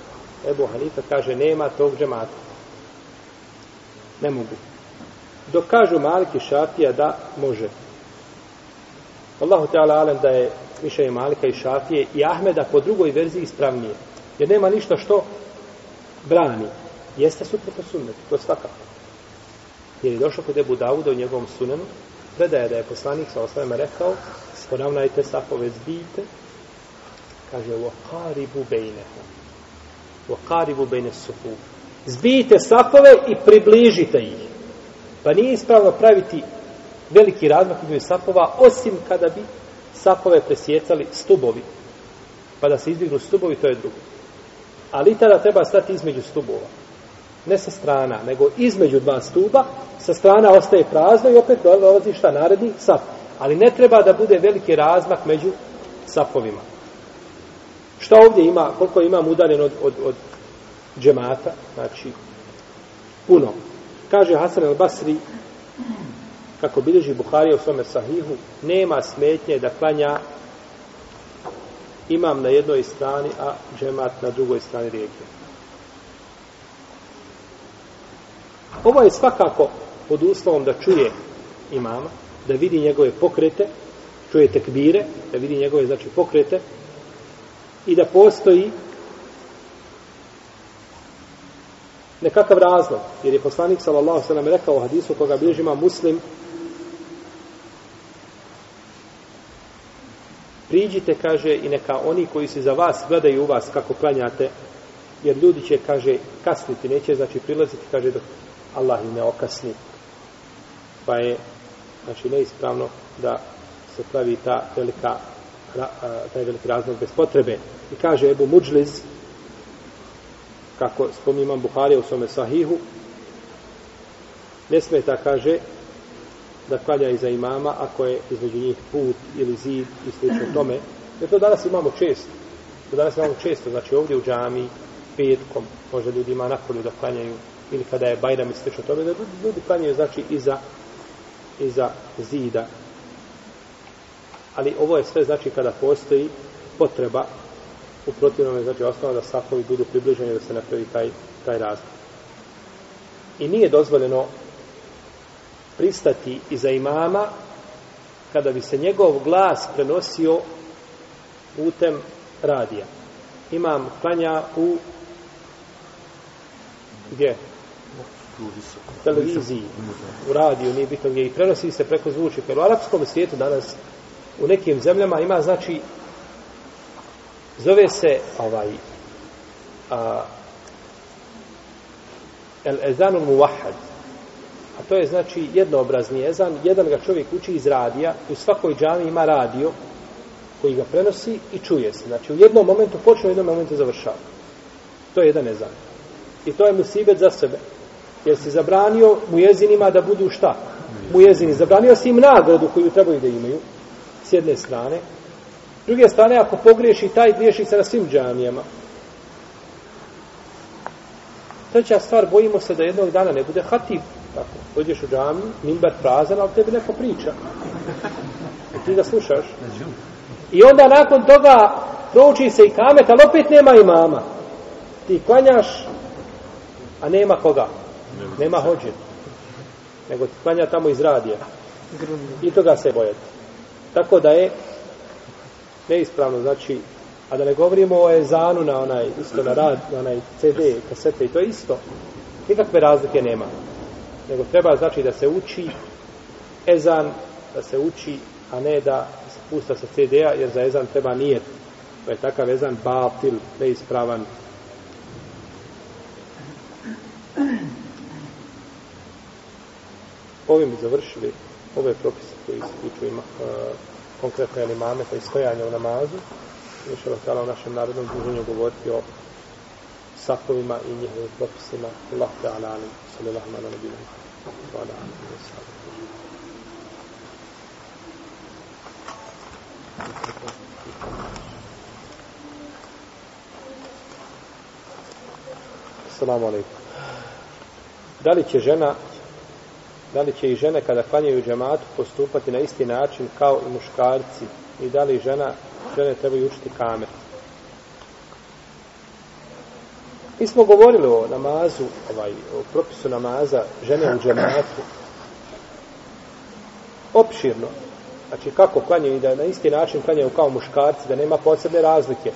Ebu Hanife kaže nema tog džemata. Ne mogu. Dok kažu Maliki Šafija da može. Allahu Teala alem da je mišljenje Malika i Šafije i Ahmeda po drugoj verziji ispravnije. Jer nema ništa što brani. Jeste suprotno sunnetu, to svakako. Jer je došlo kod Ebu Dauda u njegovom sunenu, predaje da je poslanik sa osvajem rekao, sporavnajte sapove zbijte, kaže, uokaribu bejneho, uokaribu bejne suhu. Zbijte sapove i približite ih. Pa nije ispravno praviti veliki razmak između sapova, osim kada bi safove presjecali stubovi. Pa da se izdignu stubovi, to je drugo. Ali tada treba stati između stubova. Ne sa strana, nego između dva stuba. Sa strana ostaje prazno i opet dolazi šta naredni saf. Ali ne treba da bude veliki razmak među safovima. Šta ovdje ima, koliko imam udaljen od, od, od džemata, znači puno. Kaže Hasan al-Basri, kako bilježi Buhari u svome sahihu, nema smetnje da klanja imam na jednoj strani, a džemat na drugoj strani rijeke. Ovo je svakako pod uslovom da čuje imama, da vidi njegove pokrete, čuje tekbire, da vidi njegove znači pokrete i da postoji nekakav razlog, jer je poslanik sallallahu sallam rekao u hadisu koga bliži ima muslim priđite, kaže, i neka oni koji se za vas gledaju u vas kako klanjate, jer ljudi će, kaže, kasniti, neće, znači, prilaziti, kaže, dok Allah im ne okasni. Pa je, znači, neispravno da se pravi ta velika, taj veliki razlog bez potrebe. I kaže Ebu Muđliz, kako spominjam Buharija u svome sahihu, ne smeta, kaže, da klanja iza imama ako je između njih put ili zid i slično tome. Jer to danas imamo često. To danas imamo često. Znači ovdje u džami, petkom, možda ljudi ima napolju da klanjaju ili kada je bajram i slično tome, da ljudi klanjaju znači iza, iza zida. Ali ovo je sve znači kada postoji potreba u protivnom je znači osnovno da safovi budu približeni da se napravi taj, taj razlog. I nije dozvoljeno pristati iza imama kada bi se njegov glas prenosio putem radija. Imam klanja u gdje? U televiziji, u radiju, nije bitno gdje. I prenosi se preko zvučnika. U arapskom svijetu danas u nekim zemljama ima, znači, zove se ovaj a, el ezanul muwahad A to je znači jednoobrazni ezan, jedan ga čovjek uči iz radija, u svakoj džami ima radio koji ga prenosi i čuje se. Znači u jednom momentu počne, u jednom momentu završava. To je jedan ezan. I to je musibet za sebe. Jer si zabranio mu jezinima da budu šta? Mu jezini. Zabranio si im nagradu koju trebaju da imaju s jedne strane. S druge strane, ako pogriješi taj, griješi se na svim džamijama. Treća stvar, bojimo se da jednog dana ne bude hatib Tako. Dođeš u džami, mimber prazan, ali tebi neko priča. I ti ga slušaš. I onda nakon toga prouči se i kamet, ali opet nema imama. Ti klanjaš, a nema koga. Nema hođe. Nego ti klanja tamo iz radija. I toga se bojete. Tako da je neispravno, znači, a da ne govorimo o ezanu na onaj, isto na rad, na onaj CD, kasete, i to je isto. Nikakve razlike nema. Nema nego treba znači da se uči ezan, da se uči, a ne da se pusta sa CD-a, jer za ezan treba nije. Pa je takav ezan batil, neispravan. Ovim bi završili ove propise koji se tiču ima, uh, konkretno imame, pa i stojanje u namazu. Mi ćemo u našem narodnom zruženju govoriti o sakovima i njihovim propisima. Allah te alani, sallallahu ala nabiju. Hvala, sallallahu Assalamu alaikum. Da li će žena, da li će i žene kada klanjaju džematu postupati na isti način kao i muškarci i da li žena, žene trebaju učiti kamer? Mi smo govorili o namazu, ovaj, o propisu namaza žene u džematu. Opširno. Znači, kako klanjaju i da na isti način klanjaju kao muškarci, da nema posebne razlike.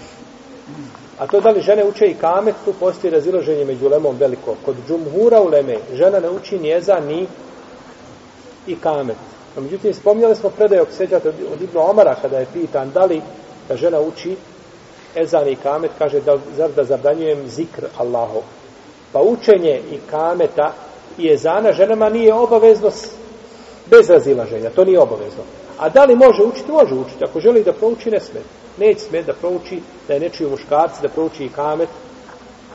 A to da li žene uče i kamet, tu postoji raziloženje među lemom veliko. Kod džumhura u leme, žena ne uči njeza ni i kamet. A međutim, spominjali smo predaj ok seđate od, od Ibn Omara, kada je pitan da li da žena uči ezan i kamet, kaže da, zar da zabranjujem zikr Allahov. Pa učenje i kameta i ezana ženama nije obavezno bez razilaženja, to nije obavezno. A da li može učiti, može učiti. Ako želi da prouči, ne smet. Neće smet da prouči, da je nečiju muškarci, da prouči i kamet,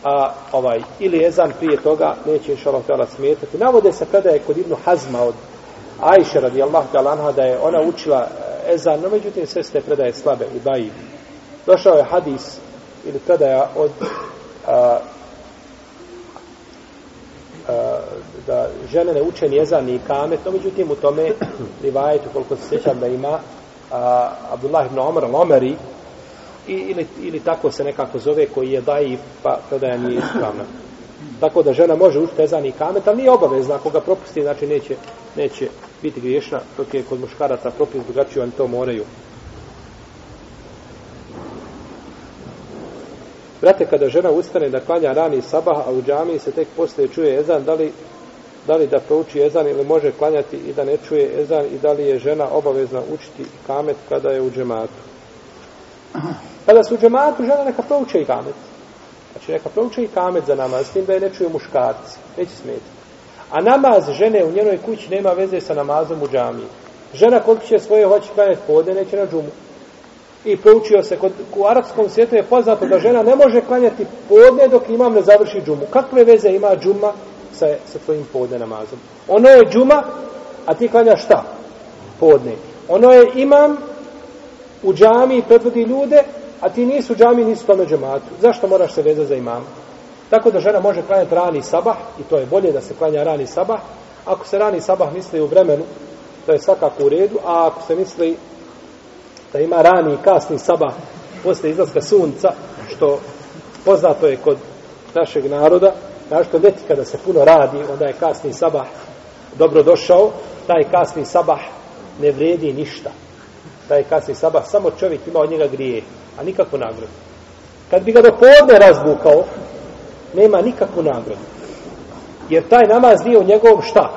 a ovaj ili ezan prije toga neće inshallah tela smetati navode se kada je kod ibnu hazma od Ajše radijallahu ta'ala anha da je ona učila ezan no međutim sve ste predaje slabe i bajivi Došao je hadis ili predaja od a, a, da žene ne uče nijezan i kamet, no međutim u tome rivajetu koliko se sjećam da ima a, Abdullah ibn Omar Lomeri i, ili, ili tako se nekako zove koji je daji pa predaja nije ispravna. Tako da žena može učiti ezan i kamet, ali nije obavezna. Ako ga propusti, znači neće, neće biti griješna, dok je kod muškaraca propis drugačiju, oni to moraju. Brate, kada žena ustane da klanja rani sabah, a u džami se tek poslije čuje ezan, da li, da li da prouči ezan ili može klanjati i da ne čuje ezan i da li je žena obavezna učiti kamet kada je u džematu? Kada su u džematu, žena neka prouče i kamet. Znači, neka prouče i kamet za namaz, s tim da je ne čuje muškarci. Neće smeti. A namaz žene u njenoj kući nema veze sa namazom u džamiji. Žena koliko će svoje hoći klanjati podne, neće na džumu i poučio se kod, u arapskom svijetu je poznato da žena ne može klanjati podne dok imam ne završi džumu. Kakve veze ima džuma sa, sa tvojim podne namazom? Ono je džuma, a ti klanjaš šta? Podne. Ono je imam u džami i predvodi ljude, a ti nisu u džami, nisu tome džematu. Zašto moraš se vezati za imam? Tako da žena može klanjati rani sabah, i to je bolje da se klanja rani sabah, ako se rani sabah misli u vremenu, to je svakako u redu, a ako se misli da ima rani i kasni saba posle izlaska sunca, što poznato je kod našeg naroda, znaš kod ljeti kada se puno radi, onda je kasni sabah dobro došao, taj kasni sabah ne vredi ništa. Taj kasni sabah, samo čovjek ima od njega grije, a nikakvu nagradu. Kad bi ga do podne razbukao, nema nikakvu nagradu. Jer taj namaz nije u njegovom šta?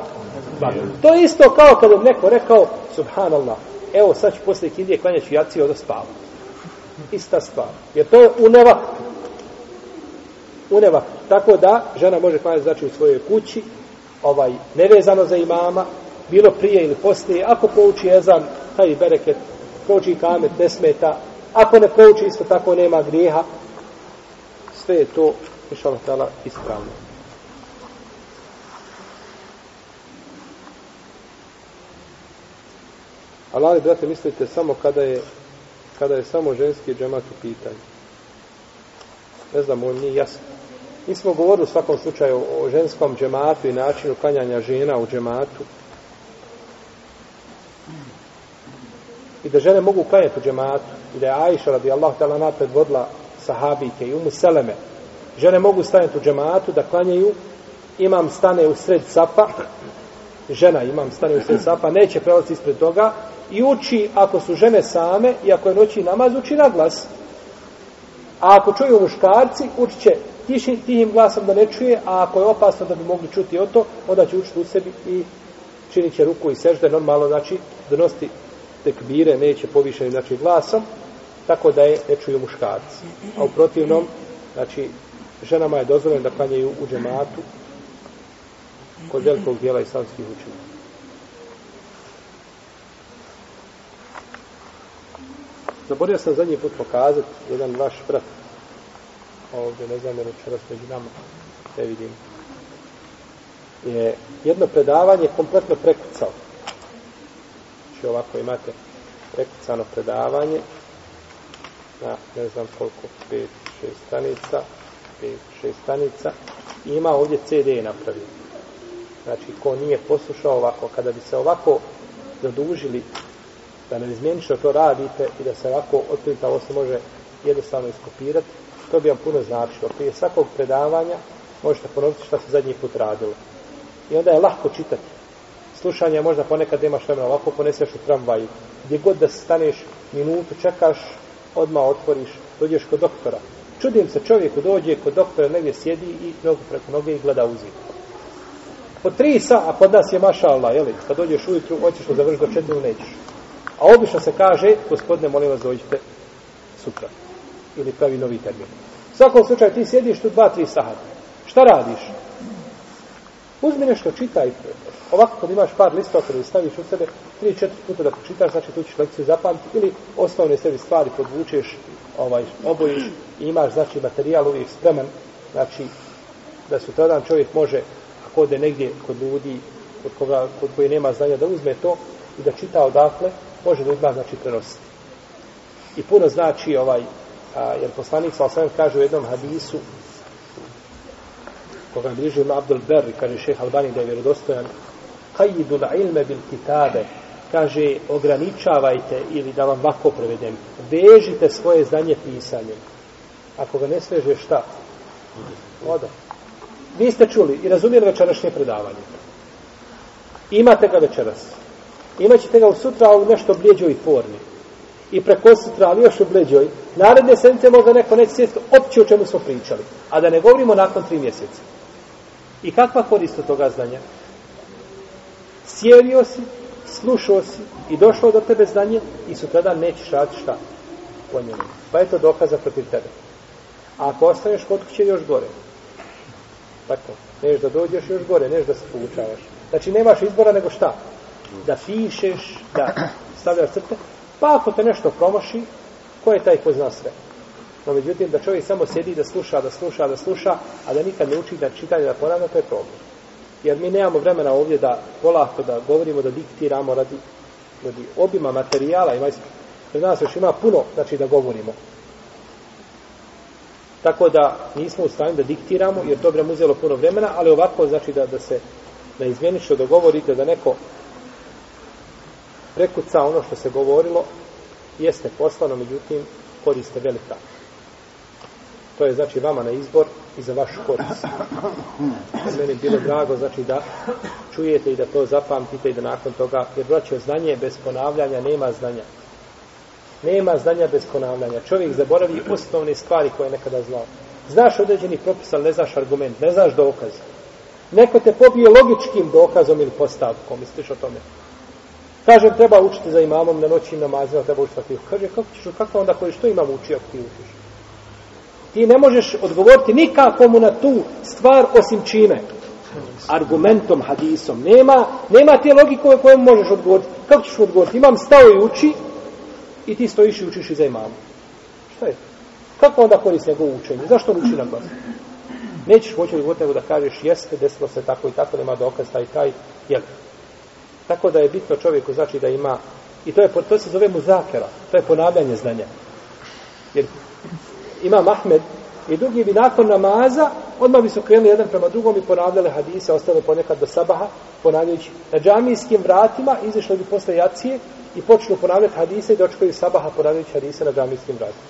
Bakru. To je isto kao kad bi neko rekao, subhanallah, evo sad ću poslije kindije klanjaći jaci od spava. Ista stvar. Jer to je uneva. Uneva. Tako da žena može klanjati znači u svojoj kući, ovaj, nevezano za imama, bilo prije ili poslije. Ako pouči ezan, taj bereket, pouči kamet, ne smeta. Ako ne pouči, isto tako nema grijeha. Sve je to, mišala tala, ispravljeno. Ali, ali, brate, mislite samo kada je, kada je samo ženski džemat u pitanju. Ne znam, ovo nije jasno. Mi smo govorili u svakom slučaju o ženskom džematu i načinu klanjanja žena u džematu. I da žene mogu klanjati u džematu. I da je Aisha radijallahu ta'ala napred vodila sahabike i umu seleme. Žene mogu stanjati u džematu da klanjaju. Imam stane u sred sapa. Žena imam stane u sred sapa. Neće prelaziti ispred toga i uči, ako su žene same, i ako je noći namaz, uči na glas. A ako čuju muškarci, uči će tiši, tihim glasom da ne čuje, a ako je opasno da bi mogli čuti o to, onda će učiti u sebi i činit će ruku i sežde, normalno, znači, donosti tekbire, neće povišenim, znači, glasom, tako da je ne čuju muškarci. A u protivnom, znači, ženama je dozvoljeno da klanjaju u džematu kod velikog dijela islamskih učenja. Zaborio sam zadnji put pokazati jedan vaš brat. Ovdje, ne znam, jer učeras među nama ne vidim. Je jedno predavanje kompletno prekucao. Znači ovako imate prekucano predavanje na ne znam koliko, 5-6 stranica, 5-6 stranica, i ima ovdje CD napravio. Znači, ko nije poslušao ovako, kada bi se ovako zadužili da ne izmijeni što to radite i da se ovako otprilike ovo se može jednostavno iskopirati, to bi vam puno značilo. Prije svakog predavanja možete ponoviti što se zadnji put radilo. I onda je lahko čitati. Slušanje možda ponekad nemaš vremena, ovako poneseš u tramvaj. Gdje god da staneš minutu, čekaš, odmah otvoriš, dođeš kod doktora. Čudim se čovjeku, dođe kod doktora, negdje sjedi i nogu preko noge i gleda uzim. Po tri sa, a kod nas je mašala, jeli, kad dođeš ujutru, hoćeš da završiš do četiri, nećeš. A obično se kaže, gospodine, molim vas, dođite sutra. Ili pravi novi termin. U svakom slučaju, ti sjediš tu dva, tri sahata. Šta radiš? Uzmi nešto, čitaj. Ovako, kad imaš par listova, kada staviš u sebe, tri, četiri puta da počitaš, znači tu ćeš lekciju zapamtiti. Ili osnovne sebi stvari podvučeš, ovaj, obojiš i imaš, znači, materijal uvijek spreman. Znači, da se tada čovjek može, ako ode negdje kod ljudi, kod koga, kod koji nema znanja, da uzme to, i da čita odakle, može da odmah znači prenositi. I puno znači ovaj, a, jer poslanik sa osam kaže u jednom hadisu, koga je bližio ima Abdul Berri, kaže šeha Albani da je vjerodostojan, hajidu na ilme bil kitabe, kaže ograničavajte ili da vam vako prevedem, vežite svoje znanje pisanjem. Ako ga ne sveže, šta? Oda. Vi ste čuli i razumijeli večerašnje predavanje. Imate ga večeras imat ćete ga u sutra u nešto bljeđoj formi. I preko sutra, ali još u bljeđoj. Naredne sedmice možda neko neće sjetiti opće o čemu smo pričali. A da ne govorimo nakon tri mjeseca. I kakva korista toga znanja? Sjelio si, slušao si i došlo do tebe znanje i sutradan nećeš raditi šta po njemu. Pa je to dokaza protiv tebe. A ako ostaneš kod kuće još gore. Tako. Neš da dođeš još gore, neš da se poučavaš. Znači nemaš izbora nego šta? da pišeš, da stavljaš crte, pa ako te nešto promoši, ko je taj ko zna sve? No, međutim, da čovjek samo sedi da sluša, da sluša, da sluša, a da nikad ne uči da čita i da ponavlja, to je problem. Jer mi nemamo vremena ovdje da polako da govorimo, da diktiramo radi, radi obima materijala. Ima, pred nas još ima puno, znači, da govorimo. Tako da nismo u stanju da diktiramo, jer to bi nam uzelo puno vremena, ali ovako, znači, da, da se da izmjeniš, da govorite, da neko prekuca ono što se govorilo, jeste poslano, međutim, koriste velika. To je, znači, vama na izbor i za vašu korist. Meni je bilo drago, znači, da čujete i da to zapamtite i da nakon toga, jer, braće, znanje bez ponavljanja nema znanja. Nema znanja bez ponavljanja. Čovjek zaboravi osnovne stvari koje je nekada znao. Znaš određeni propis, ali ne znaš argument, ne znaš dokaz. Neko te pobije logičkim dokazom ili postavkom, misliš o tome. Kažem, treba učiti za imamom na noći namaze, ali treba učiti fatihu. Kaže, kako ćeš, kako onda koji što imam uči, ako ti učiš? Ti ne možeš odgovoriti nikakomu na tu stvar osim čime? Argumentom, hadisom. Nema, nema te logike kojom možeš odgovoriti. Kako ćeš odgovoriti? Imam stao i uči i ti stojiš i učiš i za imamom. Šta je to? Kako onda koristi njegovu učenje? Zašto uči na glas? Nećeš moći odgovoriti nego da kažeš jeste, desilo se tako i tako, nema dokaz, taj, taj, jel? Tako da je bitno čovjeku znači da ima i to je to se zove muzakera, to je ponavljanje znanja. Jer ima Mahmed i drugi bi nakon namaza odmah bi se krenuli jedan prema drugom i ponavljali hadise, ostale ponekad do sabaha, ponavljajući na džamijskim vratima, izišli bi posle jacije i počnu ponavljati hadise i dočekaju sabaha ponavljajući hadise na džamijskim vratima.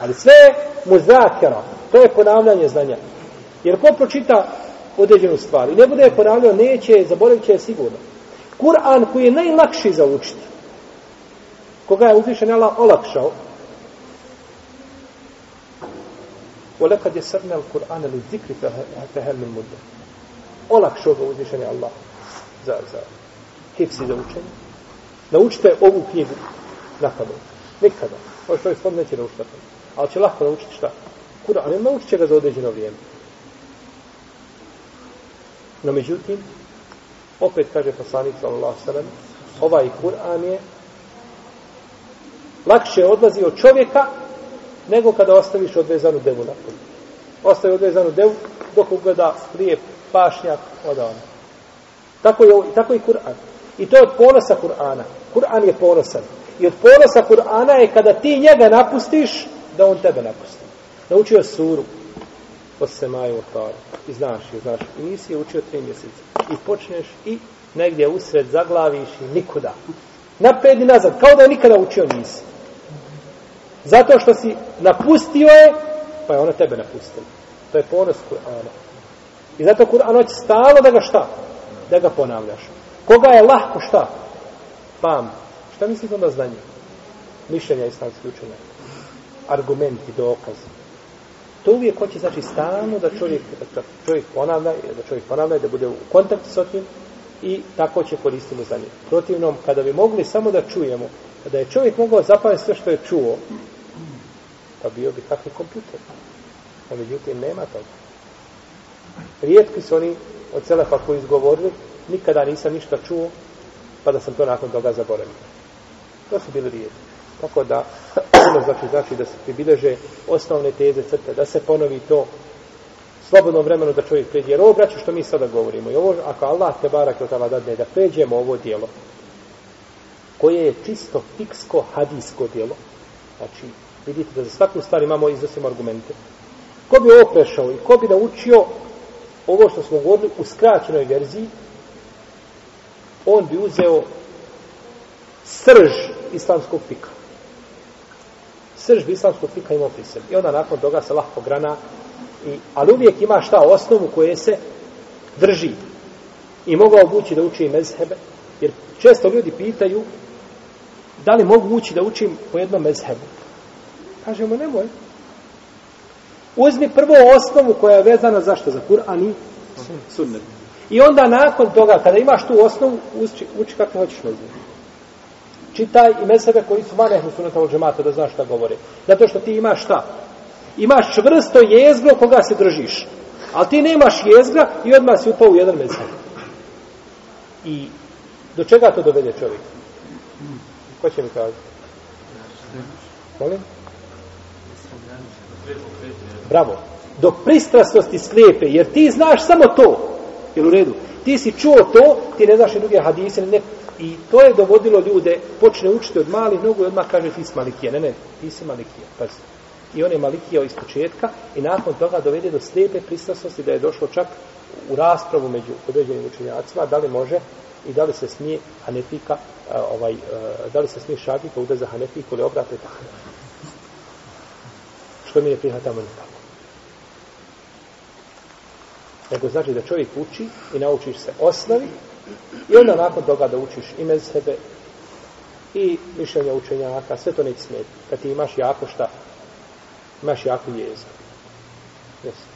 Ali sve je muzakera, to je ponavljanje znanja. Jer ko pročita određenu stvar i ne bude je ponavljao, neće, zaboravit će je sigurno. Kur'an koji je najlakši za učiti, koga je uzvišen Allah olakšao, ولقد يسرنا القران للذكر فهل من مدة اولك شو هو ديشني الله زا زا كيف سي زوچن научите ову књигу нападо никада пошто је спомнете да учите а ће лако научити шта кура али научите га за одређено време No međutim, opet kaže poslanik sallallahu sallam, ovaj Kur'an je lakše odlazi od čovjeka nego kada ostaviš odvezanu devu na polju. Ostavi odvezanu devu dok ugleda lijep pašnjak od ona. Tako je, tako je Kur'an. I to je od ponosa Kur'ana. Kur'an je ponosan. I od ponosa Kur'ana je kada ti njega napustiš, da on tebe napusti. Naučio suru, se maju otvara. I znaš, i znaš. I nisi je učio tri mjeseca. I počneš i negdje usred zaglaviš i nikuda. Napred i nazad. Kao da je nikada učio nisi. Zato što si napustio je, pa je ona tebe napustila. To je ponos Kur'ana. I zato Kur'an hoće stalo da ga šta? Da ga ponavljaš. Koga je lahko šta? Pam. Šta misliš onda znanje? Mišljenja islamski učenja. Argumenti, dokazi. To uvijek hoće znači stalno da čovjek, da čovjek ponavlja, da čovjek ponavlja, da bude u kontaktu s otim i tako će koristimo za njim. Protivnom, kada bi mogli samo da čujemo, da je čovjek mogao zapaviti sve što je čuo, pa bio bi kakvi kompjuter. On međutim nema toga. Rijetki su oni od celefa koji izgovorili, nikada nisam ništa čuo, pa da sam to nakon toga zaboravio. To su bili rijetki. Tako da, puno znači, znači da se pribileže osnovne teze crte, da se ponovi to slobodnom vremenu da čovjek pređe. Jer ovo, braću, što mi sada govorimo, i ovo, ako Allah te barak je otala dadne, da pređemo ovo dijelo, koje je čisto fiksko hadijsko dijelo, znači, vidite da za svaku stvar imamo iznosimo argumente, ko bi ovo prešao i ko bi naučio ovo što smo govorili u skraćenoj verziji, on bi uzeo srž islamskog fika srž islamskog fika ima pri sebi. I onda nakon toga se lahko grana, i, ali uvijek ima šta osnovu koje se drži. I mogao ući da uči mezhebe, jer često ljudi pitaju da li mogu ući da učim po jednom mezhebu. Kažemo, nemoj. Uzmi prvo osnovu koja je vezana za što? Za Kur'an i mhm. sunnet. I onda nakon toga, kada imaš tu osnovu, uči, uči kako hoćeš mezhebu čitaj i mesebe koji su manehu suneta od džemata, da znaš šta govore. Zato što ti imaš šta? Imaš čvrsto jezgro koga se držiš. Ali ti nemaš jezgra i odmah si upao u jedan mesel. I do čega to dovede čovjek? Ko će mi kazati? Molim? Bravo. Do pristrasnosti sklijepe, jer ti znaš samo to. Jel u redu? Ti si čuo to, ti ne znaš i druge hadise, ne, I to je dovodilo ljude, počne učiti od malih nogu i odmah kaže ti si malikija. Ne, ne, ti si malikija, pazi. I on je malikija iz početka i nakon toga dovede do slijepe pristasnosti da je došlo čak u raspravu među određenim učenjacima da li može i da li se smije hanefika, ovaj, da li se smije šafika uda za hanefiku ili obrate tako. Što mi ne prihvatamo nikako. Nego znači da čovjek uči i naučiš se osnovi, I onda nakon toga da učiš i mezhebe i mišljenja učenjaka, sve to neće smeti. Kad ti imaš jako šta, imaš jako jezgo. Jesi.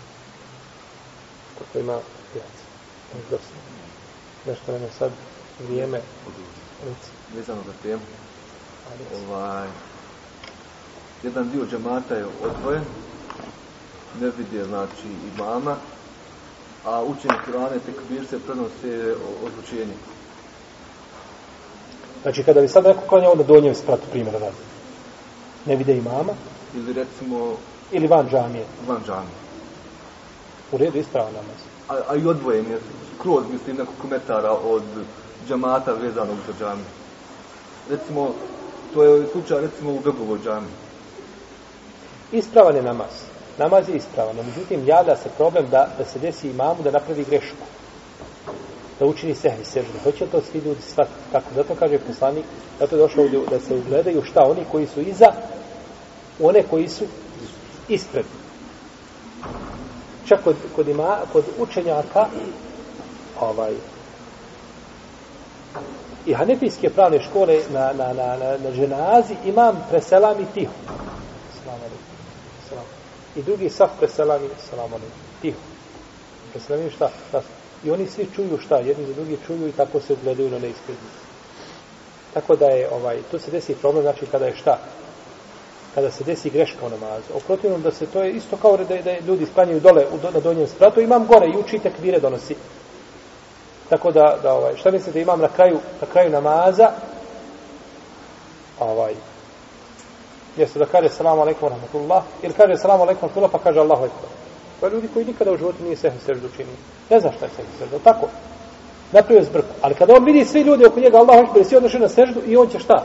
Kako ima pijac. Dosta. Nešto nam je sad vrijeme. Vezano za temu. Ovaj, jedan dio džemata je odvojen. Ne vidi, znači, imama a učenje Kur'ana tek bir se prenosi odlučenje. Znači, kada bi sad neko klanjao na donjem spratu primjera radi, ne vide imama, ili recimo... Ili van džamije. Van džamije. U redu ispravo namaz. A, a i odvojen je kroz, mislim, nekog metara od džamata vezanog za džamije. Recimo, to je slučaj, recimo, u Grbovo džamije. Ispravan je namaz namaz je ispravan. Međutim, javlja se problem da, da se desi imamu da napravi grešku. Da učini sehvi seždu. Hoće to svi ljudi shvatiti kako? Zato kaže poslanik, zato je došlo ovdje da se ugledaju šta oni koji su iza, one koji su ispred. Čak kod, kod, ima, kod učenjaka ovaj, i hanefijske pravne škole na, na, na, na, na ženazi imam preselami tiho. Slavarik. I drugi saf preselami, salamu alaikum, tiho. Preselami šta? šta? I oni svi čuju šta, jedni za drugi čuju i tako se ugledaju na neiskrednje. Tako da je, ovaj, to se desi problem, znači kada je šta? Kada se desi greška u namazu. Oprotivno da se to je isto kao da, da ljudi sklanjaju dole, u, do, na donjem spratu, imam gore i učitek vire donosi. Tako da, da ovaj, šta mislite, imam na kraju, na kraju namaza, ovaj, jeste da kaže salamu alaikum rahmatullah, ili kaže salamu alaikum rahmatullah, pa kaže Allahu ekber. To pa je ljudi koji nikada u životu nije sehni sreždu učinio. Ne zna šta je sehni sreždu, tako? Napravio je zbrku. Ali kada on vidi svi ljudi oko njega, Allahu ekber, svi odnošaju na sreždu i on će šta?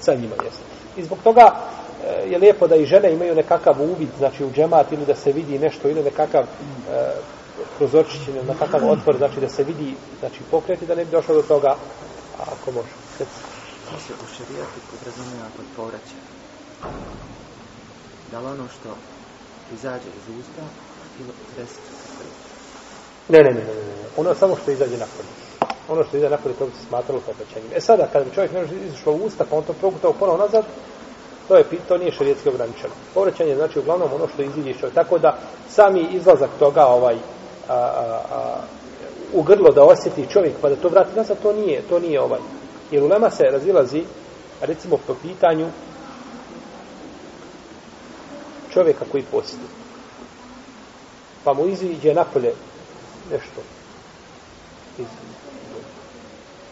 Sa njima jeste. I zbog toga eh, je lijepo da i žene imaju nekakav uvid, znači u džemat ili da se vidi nešto ili nekakav e, eh, prozorčić ili nekakav otvor, znači da se vidi, znači pokreti da ne bi došlo do toga, ako može. Sve se u šarijati podrazumijeva kod povraćaja da li ono što izađe iz usta ili presiče sa srcem? Ne, ne, ne, ne, ne, ono samo što izađe napolje. Ono što izađe napolje, to bi se smatralo pepećenjem. E sada, kada bi čovjek nešto izašlo u usta, pa on to progutao ponovo nazad, to je to nije šerijetski ograničeno. Povraćanje znači uglavnom ono što iziđe što tako da sami izlazak toga ovaj a, a, a, u grlo da osjeti čovjek pa da to vrati nazad to nije, to nije ovaj. Jer ulema se razilazi recimo po pitanju čovjeka koji posti. Pa mu iziđe napolje nešto iz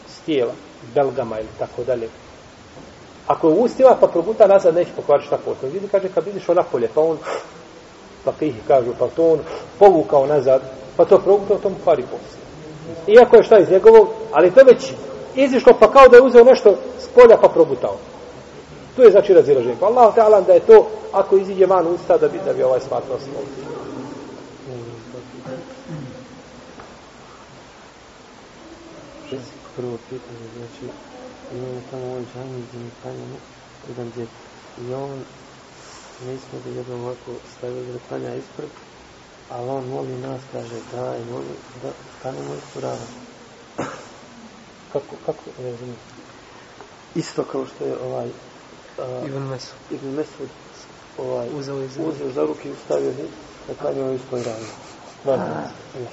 stijela, belgama ili tako dalje. Ako je ustiva, pa proguta nazad, neće pokvariti šta posti. Vidi, kaže, kad vidiš o napolje, pa on, pa pih, kažu, pa to on povukao nazad, pa to proguta, to mu kvari posti. Iako je šta iz njegovog, ali to već izišlo, pa kao da je uzeo nešto s polja, pa progutao. To je znači razilaženje. Pa Allah ta'ala da je to, ako iziđe van usta, da bi, da bi ovaj smatrao svoj. Prvo pitanje, znači, imam tamo ovoj džami gdje mi panjamo jedan djet. I on, mi smo ga jedan ovako stavili da panja ispred, ali on moli nas, kaže, daj, moli, da stanemo ispred Kako, kako, ne znam. Isto kao što je ovaj Ibn Mesud. Ibn Mesud ovaj, uzeo iz uzeo za ruke i stavio ne, na kanju ovoj svoj rani.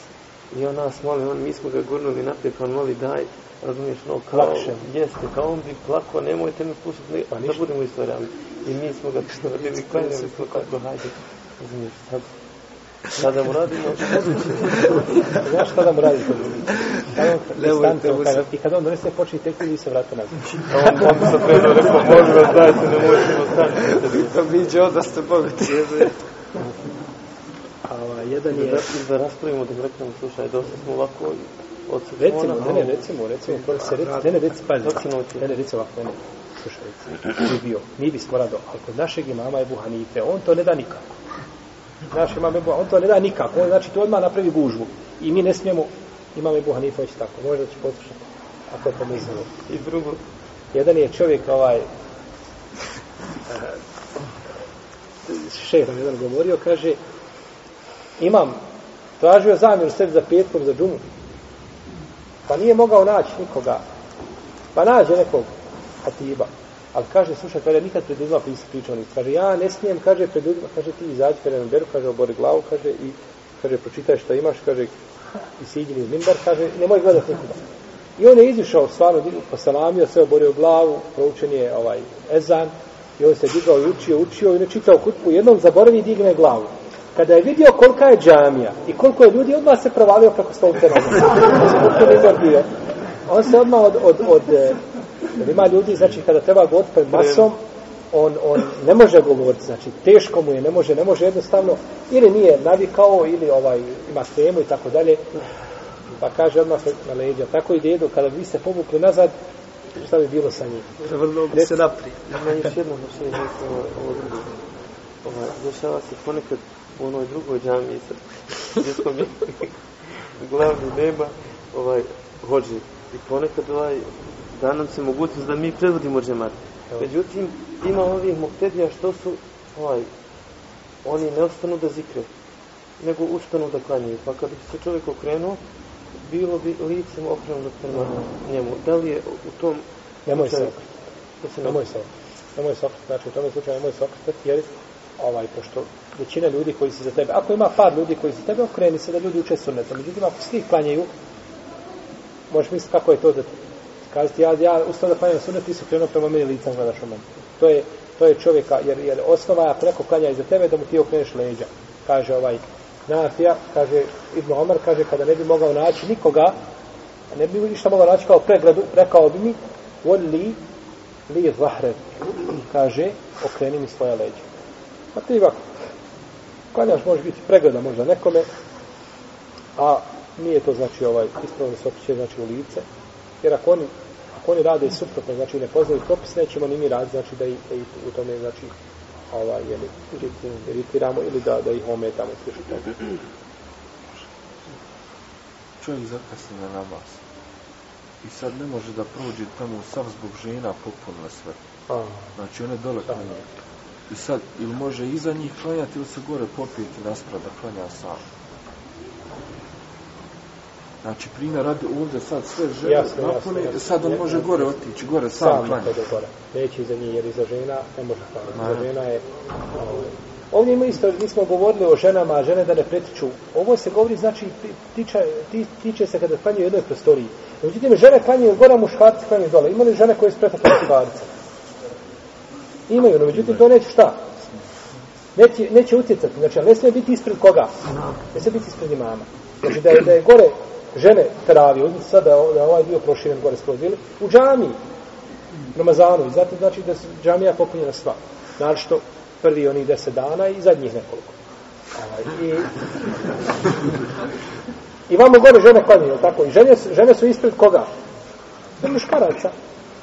I on nas moli, on, mi smo ga gurnuli naprijed, pa on moli, daj, razumiješ, no, kao, Plakšem. jeste, kao on bi plako, nemojte me pustiti, ne, pa da budemo iz svoj rani. I mi smo ga što radili, kanju ovoj svoj rani. Razumiješ, sad, Sada mu radimo... Znaš šta da mu radi? Kad on, kad, I kad on donese počinje tekli i se vrata nazad. A on onda sa predom rekao, može vas dajte, ne možemo stati. Pa to mi iđe onda ste pobiti. A jedan je... Da, da raspravimo, da reklamo, slušaj, dosta smo ovako... Od recimo, ne, ne, recimo, recimo, kada pa, se reci, ne, ne, reci, pazi, ne, ne, reci ovako, ne, slušaj, ti bi bio, mi bismo rado, ali kod našeg imama je Buhanite, on to ne da nikako. Znaš, imam Ebu on to ne da nikako, znači to odmah napravi gužbu. I mi ne smijemo, imam Ebu Hanifa, već tako, možda će potrušati, ako je pomislio. I drugo, jedan je čovjek ovaj, šehr jedan govorio, kaže, imam, tražio zamjer sebi za petkom, za džumu, pa nije mogao naći nikoga, pa nađe nekog, a ti iba, Ali kaže, slušaj, kaže, nikad pred ljudima pričao nisi. Kaže, ja ne smijem, kaže, pred ljudima, kaže, ti izađi, kaže, na beru, kaže, obori glavu, kaže, i, kaže, pročitaj šta imaš, kaže, i siđi iz mimbar, kaže, nemoj gledati nikuda. I on je izišao, stvarno, posalamio, sve oborio glavu, proučen je ovaj, ezan, i on se digao i učio, učio, i ne čitao hutbu, jednom zaboravi digne glavu. Kada je vidio kolika je džamija i koliko je ljudi, odmah se provalio preko stolte noga. On se odmah od, od, od, od Jer ima ljudi, znači, kada treba god pred masom, on, on ne može govoriti, znači, teško mu je, ne može, ne može jednostavno, ili nije navikao, ili ovaj, ima temu i tako dalje, pa kaže odmah na leđa, tako i dedo, kada vi ste povukli nazad, šta bi bilo sa njim? Prevrlo bi se naprijed. Ima još jedno, znači, ovaj, dešava se ponekad u onoj drugoj džami, sad, gdje smo mi, glavni nema, ovaj, hođi, i ponekad ovaj, da nam se mogućnost da mi predvodimo džemat. Međutim, ima ovih muktedija što su, ovaj, oni ne ostanu da zikre, nego ustanu da klanjaju. Pa kad bi se čovjek okrenuo, bilo bi licem okrenuo prema njemu. Da li je u tom... Nemoj slučaju, se. Nemoj se. Nemoj se. Znači, u tom slučaju nemoj se okrenuti, jer ovaj, pošto većina ljudi koji su za tebe, ako ima par ljudi koji su za tebe, okreni se da ljudi uče sunet. Međutim, ako svi klanjaju, možeš misliti kako je to da kazati ja, ja ustao da klanjam sunet, ti se krenuo prema meni licam gledaš u meni. To je, to je čovjeka, jer, jer osnova je preko klanja iza tebe da mu ti okreneš leđa. Kaže ovaj Nafija, kaže Ibn Omar, kaže kada ne bi mogao naći nikoga, ne bi ništa mogao naći kao pregradu, rekao bi mi, voli li, li zahre, kaže, okreni mi svoja leđa. Pa ti ovako, klanjaš može biti pregrada možda nekome, a nije to znači ovaj ispravno se opće znači u lice, Jer ako oni, ako oni rade suprotno, znači ne poznaju propis, nećemo ni mi raditi, znači da ih, da ih u tome, znači, ovaj, jeli, iritiramo ili da, da ih ometamo. Čujem za kasnije na namaz i sad ne može da prođe tamo sav zbog žena popolno je sve. Znači one dole klanjaju. I sad, ili može iza njih klanjati ili se gore popijeti naspra da klanja sam. Znači, primjer, radi ovdje sad sve žele jasne, napune, jasne, sad on ne, može ne, gore otići, gore, sam klanja. Sam gore. Neće iza nje, jer iza žena ne može klanjati. Iza žena je... Ovaj, ovdje ima isto, mi smo govorili o ženama, žene da ne pretiču. Ovo se govori, znači, tiče, tiče se kada klanjaju u jednoj prostoriji. Međutim, žene klanjaju gore, muškarci klanjaju dole. Ima li žene koje spretakle muškarce? Imaju, no, međutim, to neće šta? Neće, neće utjecati. Znači, ne smije biti ispred koga? Ne smije biti ispred imama. Znači, da je, da je gore žene teravije, uzmite sada da ovaj dio proširen gore skroz, ili u džamiji, Ramazanu, i zato znači da se džamija popunjena sva, znači što prvi oni deset dana i zadnjih nekoliko. Ovaj, I, i vamo gore žene klanjuju, tako, i žene, žene su ispred koga? Ne muškaraca.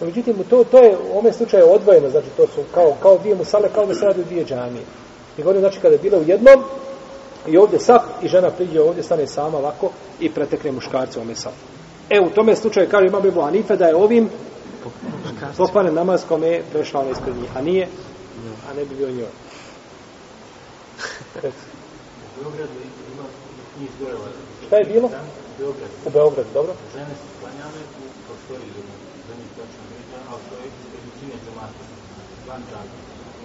No, međutim, to, to je u ovom slučaju odvojeno, znači to su kao, kao dvije musale, kao da se radi u dvije džamije. I govorim, znači, kada je bila u jednom, I ovdje sap i žena priđe ovdje, stane sama ovako i pretekne muškarce ome sapu. E, u tome slučaju kaže imam Ebu Anife da je ovim pokvaren namaz kom je prešla ona ispred njih. A nije, a ne bi bio njoj. Beograd, ima Šta je bilo? Beograd. U Beogradu, dobro. Žene se planjale u prostoriju za njih točno vrijeme, a u svojih se većine džemata. Van džemata.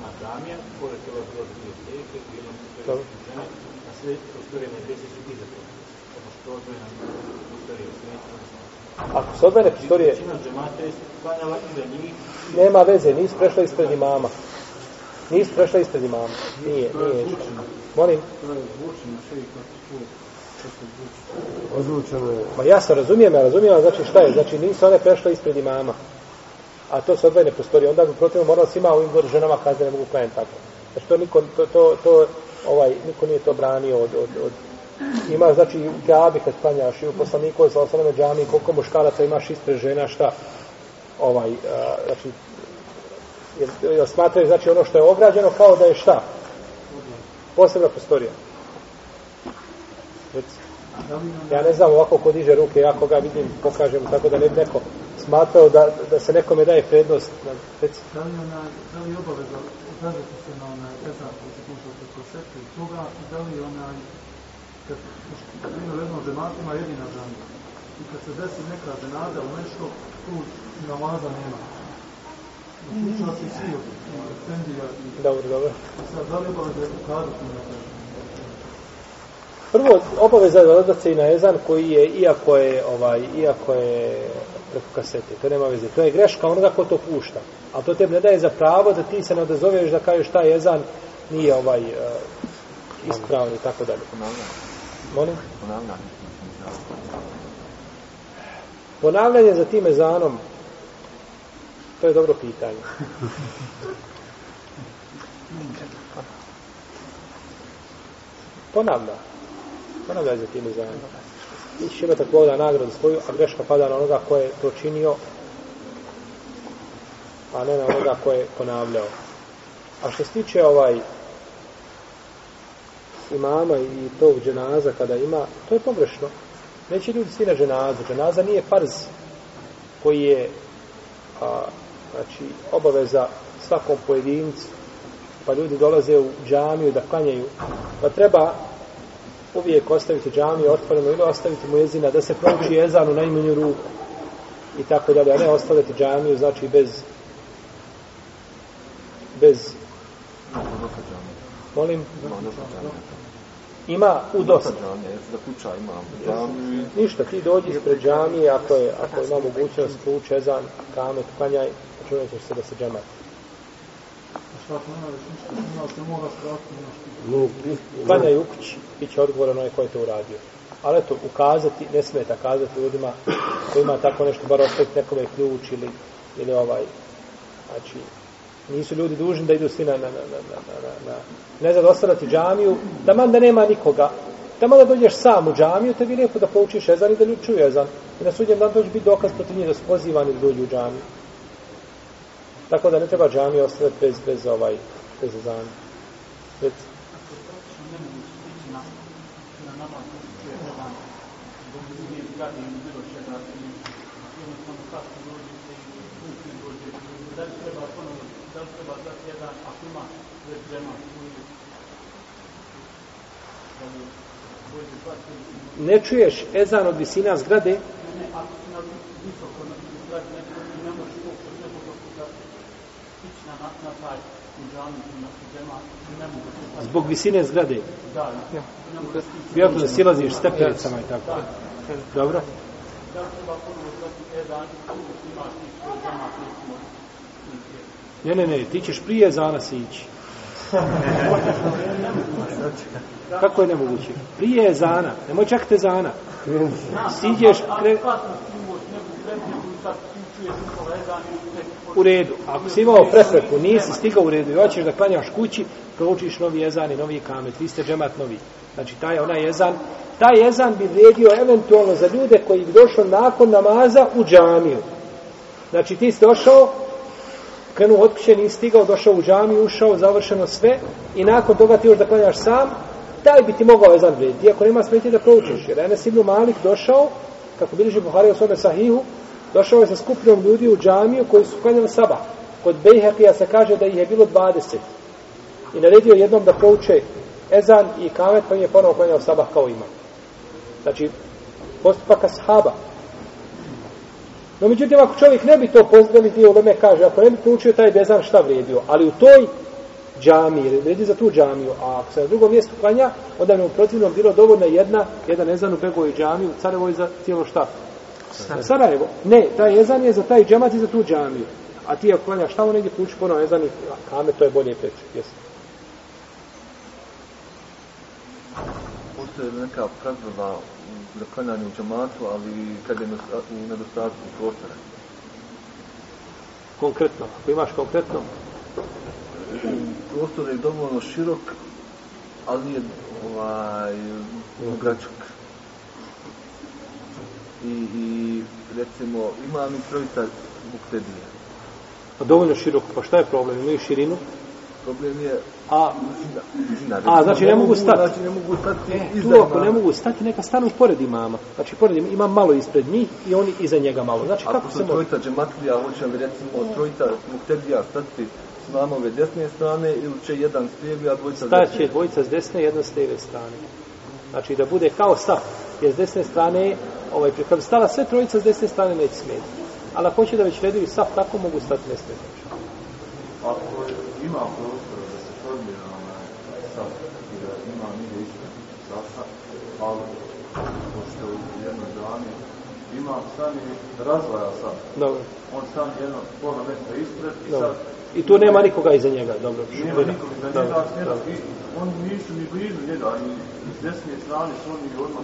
Adamija, pored toga bilo dvije djevojke, bilo žena, a sve ono prostorije na djece su iza toga. Što je na prostorije smeća, Ako se odmene prostorije... Nema veze, nisi prešla ispred imama. Nisi prešla ispred imama. Nije, nije. Molim? Ozvučeno je. Ma ja se razumijem, ja razumijem, znači šta je, znači nisu one prešle ispred imama a to sad ne postoji. Onda bi protiv morao svima ovim ženama kazati ne mogu klanjati tako. Znači to niko, to, to, to, ovaj, niko nije to branio od, od, od Ima, znači, u džabi kad klanjaš i u poslaniku je sa osnovne džami, koliko muškaraca imaš ispred žena, šta? Ovaj, a, znači, jer, jer smatraju, znači, ono što je ograđeno kao da je šta? Posebna prostorija. Recimo. Ja ne znam ovako ko diže ruke, ja koga vidim, pokažem, tako da ne bi neko smatrao da, da se nekome daje prednost. Da, reci. da li, ona, da li obaveza ukazati se na onaj ezan koji se kušao preko šetri toga, da li onaj, kad primjer u jednom žematu ima jedina žena, i kad se desi neka ženada u nešto, tu namaza nema. Učinu se svi od tendija. Dobro, dobro. Sad, da li obaveza ukazati na žena? Prvo, obaveza je da dodat se i na ezan koji je, iako je, ovaj, iako je preko kasete, to nema veze. To je greška onoga ko to pušta. A to te ne daje za pravo da ti se ne odazoveš da kažeš taj ezan nije ovaj uh, eh, ispravni i tako dalje. Molim? Ponavljanje. Ponavljanje za tim ezanom, to je dobro pitanje. Ponavljanje. Ma ne veze ti ne zanima. I šeba tako da nagradu svoju, a greška pada na onoga ko je to činio, a ne na onoga ko je ponavljao. A što se tiče ovaj imama i to dženaza kada ima, to je pogrešno. Neće ljudi svi na dženazu. Dženaza nije farz koji je a, znači, obaveza svakom pojedincu pa ljudi dolaze u džamiju da klanjaju. Pa treba uvijek ostaviti džami otvoreno ili ostaviti mu jezina, da se prouči jezan u najmanju ruku i tako dalje, a ne ostaviti džamiju, znači bez bez molim ima u dosta da kuća ima ništa, ti dođi ispred džamije ako, je, ako ima mogućnost kuće, jezan, kamet, kanjaj čuvat ćeš se da se džamati Klanjaju u kući, bit će odgovoran onaj koji je to uradio. Ali eto, ukazati, ne smeta kazati ljudima ko ima tako nešto, bar ostaviti nekome ključ ili, ili ovaj, znači, nisu ljudi dužni da idu svi na, na, na, na, na, na, na, ne znam, ostavati džamiju, da man da nema nikoga, da man da dođeš sam u džamiju, te bi lijepo da poučiš ezan i da ljudi čuju ezan. I na sudnjem dan dođe biti dokaz protiv njih da su pozivani da dođu u džamiju. Tako da ne treba džami ostaviti bez, bez ovaj, bez ozan. Već. Ne čuješ ezan od visina zgrade? Ne, ne, ako si na visoko na zgrade, ne Zbog visine zgrade. Da. Ja. da silaziš stepenicama i tako. Dobro. Ne, ne, ne, ti ćeš prije za nas ići. Kako je nemoguće? Prije je zana. Nemoj čak te zana. Siđeš... Kre u redu. Ako si imao prepreku, nisi stigao u redu i hoćeš da klanjaš kući, proučiš novi jezan i novi kamet. Vi ste džemat novi. Znači, taj je onaj jezan. Taj jezan bi vredio eventualno za ljude koji bi došli nakon namaza u džamiju. Znači, ti si došao, krenuo od kuće, nisi stigao, došao u džamiju, ušao, završeno sve i nakon toga ti još da klanjaš sam, taj bi ti mogao jezan vrediti. Iako nema smetiti da proučiš. Jer Enes Ibn Malik došao, kako bilježi Buhari o svome sahihu, Došao je sa skupinom ljudi u džamiju koji su klanjali saba. Kod Bejhekija se kaže da ih je bilo 20. I naredio jednom da prouče Ezan i Kamet, pa im je ponovo klanjao saba kao ima. Znači, postupak ashaba. No, međutim, ako čovjek ne bi to pozdravio, gdje Uleme kaže, ako ne bi proučio taj Ezan, šta vredio? Ali u toj džamiji, vredi za tu džamiju, a ako se na drugom mjestu klanja, onda bi mu protivnom bilo dovoljna jedna, jedan Ezan u Begovoj džamiji, u Carevoj za cijelo štafu. Sarajevo. Sarajevo. Ne, taj ezan je za taj džemat i za tu džamiju. A ti ako klanjaš tamo negdje kući, pa ono ezan i kame, to je bolje preći. Jesi. Postoje neka pravila za klanjanje u džamatu, ali kad je u nedostatku prostora? Konkretno, ako imaš konkretno? Prostor je dovoljno širok, ali nije ovaj, ugračak i, i recimo imam i trojica buktedija. Pa dovoljno široko, pa šta je problem? Imaju širinu? Problem je a, žina. žina a, znači ne, ne mogu stati. Znači ne mogu stati e, iza tu ako imama. ne mogu stati, neka stanu pored imama. Znači pored imama, imam malo ispred njih i oni iza njega malo. Znači ako kako se mogu... Ako su trojica hoće li recimo trojica buktedija stati s mamove desne strane ili će jedan s lijevi, a dvojica s desne? Staće dvojica s desne, jedan s lijeve strane. Znači da bude kao stav jer s desne strane, ovaj, kad bi stala sve trojica s desne strane, neće smeti. Ali ako hoće da već redaju sav tako, mogu stati ne smeti. Pa, ako je, ima prostor da se formira na sav, i da ima nije ispred sasa, ali pošto u jednoj dani ima sam i razvoja sam. Dobro. On sam jedno pola metra ispred i Dobro. sad... I tu nema nikoga iza njega, dobro. I nema nikoga iza njega, oni nisu ni blizu njega, ni s desne strane su oni odmah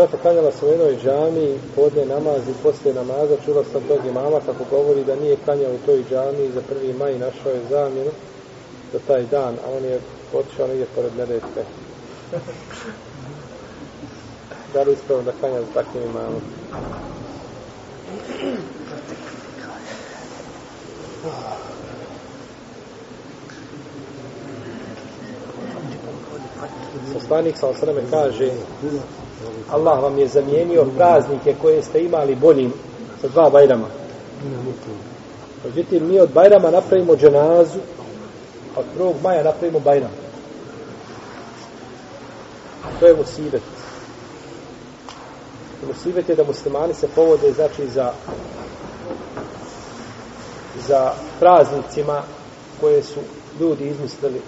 brate, kanjala sam u jednoj džami, podne namaz i poslije namaza, čula sam tog imama kako govori da nije kanjao u toj džami za prvi maj našao je zamjenu za taj dan, a on je otišao negdje pored Neretve. Da li ispravo da kanja za takvim imamom? Poslanik sa osreme kaže Allah vam je zamijenio praznike koje ste imali boljim sa dva bajrama. Međutim, mi od bajrama napravimo dženazu, a od 1. maja napravimo bajram. A to je musibet. Musibet je da muslimani se povode, znači, za za praznicima koje su ljudi izmislili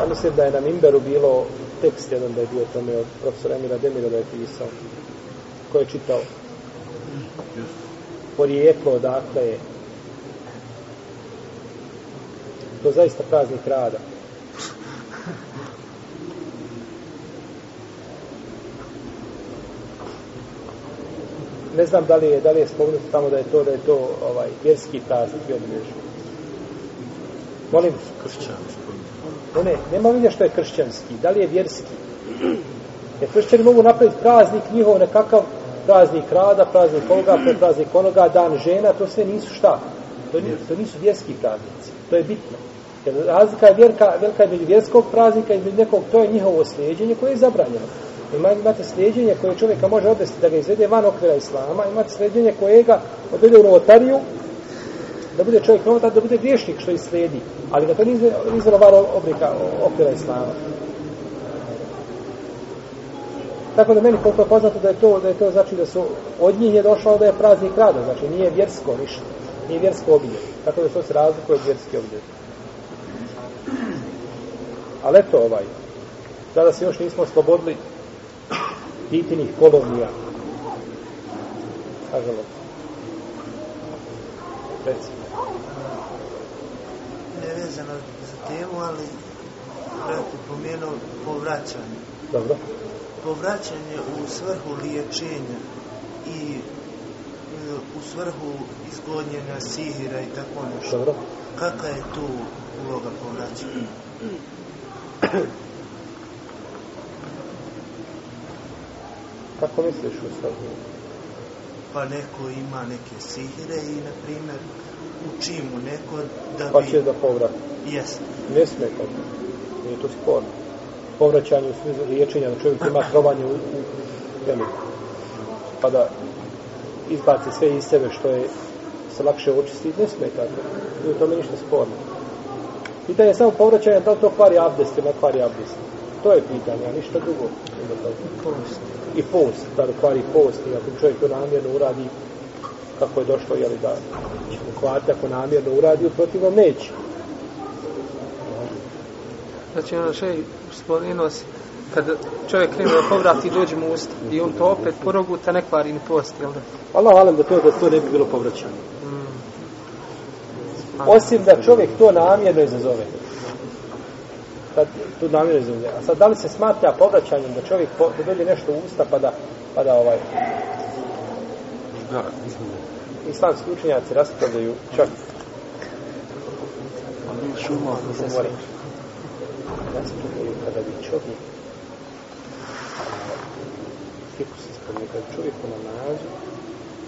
Pa mislim da je na Mimberu bilo tekst jedan da je bio tome od profesora Emira Demira da je pisao. Ko je čitao? Porijeklo odakle je. To je zaista praznik rada. ne znam da li je da li je spomenuto tamo da je to da je to ovaj vjerski praznik i obilježje. Molim kršćanski. To ne, nema vidje što je kršćanski, da li je vjerski. Jer kršćani mogu napraviti praznik njihov nekakav, praznik rada, praznik ovoga, praznik onoga, dan žena, to sve nisu šta. To nisu, to nisu vjerski praznici, to je bitno. Jer razlika je vjerka, velika je vjerskog praznika i nekog, to je njihovo sljeđenje koje je zabranjeno. Ima, imate sljeđenje koje čovjeka može odvesti da ga izvede van okvira islama, imate sljeđenje koje ga odvede u novotariju da bude čovjek novota, da bude griješnik što ih sledi, ali da to nije izvora var oblika okvira islama. Tako da meni koliko je poznato da je to, da je to znači da su od njih je došao da je praznik rada, znači nije vjersko ništa, nije vjersko obilje. Tako da to se razlikuje od vjerske obilje. Ali eto ovaj, sada se još nismo slobodili titinih kolonija. Nažalost. Reci vezano za temu, ali brate, pomenuo povraćanje. Dobro. Povraćanje u svrhu liječenja i e, u svrhu izgodnjena sihira i tako nešto. Dobro. Kaka je tu uloga povraćanja? Kako misliš u svrhu? pa neko ima neke sihire i, na primjer, uči mu neko da pa bi... Pa će da povrati. Jeste. Ne sme to. Nije to sporno. Povraćanje u smizu liječenja, da čovjek ima trovanje u, u temelju. Pa da izbaci sve iz sebe što je se lakše očistiti, ne sme tako. Nije u tome ništa sporno. Pitanje je samo povraćanje, da li to kvari abdest ili ne kvari abdest. To je pitanje, a ništa drugo. I post. I post, da dokvari post. I ako čovjek to namjerno uradi, kako je došlo, jeli da će dokvati, ako namjerno uradi, uprotivno neće. Znači, ono še, spomenuo si, kad čovjek krenuo da povrati, dođe mu ust, i on to opet poroguta, ne kvari ni post, jel da? Allah, valim da to, da to ne bi bilo povraćanje. Mm. Osim da čovjek to namjerno izazove. Mm sad tu namjeru izuzme. A sad, da li se smatra povraćanjem da čovjek po, dođe nešto u usta pa da, pa da ovaj... Da, Islamski učenjaci raspravljaju čak... Šuma, ne se smatra. Raspravljaju kada bi čovjek... Kako se spravljaju kada čovjek u namazu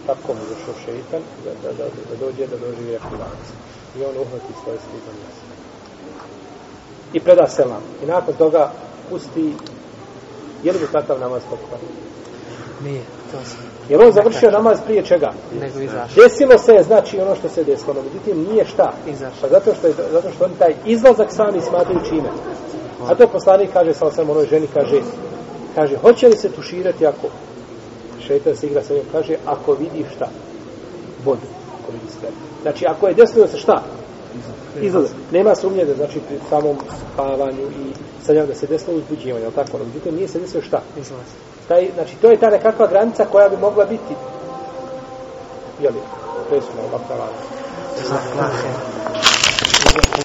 tako mu došao šeitan da, da, da, da dođe da doživi rekulaciju. I on uhvati svoje slizanje. Svoje i preda selam. I nakon toga pusti je li takav namaz pokupan? Nije. To sam... Jer on nekako. završio namaz prije čega? Nego izašao. Desilo se, znači ono što se desilo. Međutim, nije šta. Izašao. Pa zato što, je, zato što on taj izlazak sami smatruju čime. A to poslanik kaže sa osam onoj ženi, kaže, kaže, hoće li se tuširati ako šeitan se igra sa njom, kaže, ako vidi šta? Vodu. Ako vidi sve. Znači, ako je desilo se šta? izlaze. Nema sumnje da znači pri samom spavanju i sanjam da se desilo uzbuđivanje, ali tako? Međutim, nije se desilo šta? Izlaze. Taj, znači, to je ta nekakva granica koja bi mogla biti. Jeli? To je su malo bakta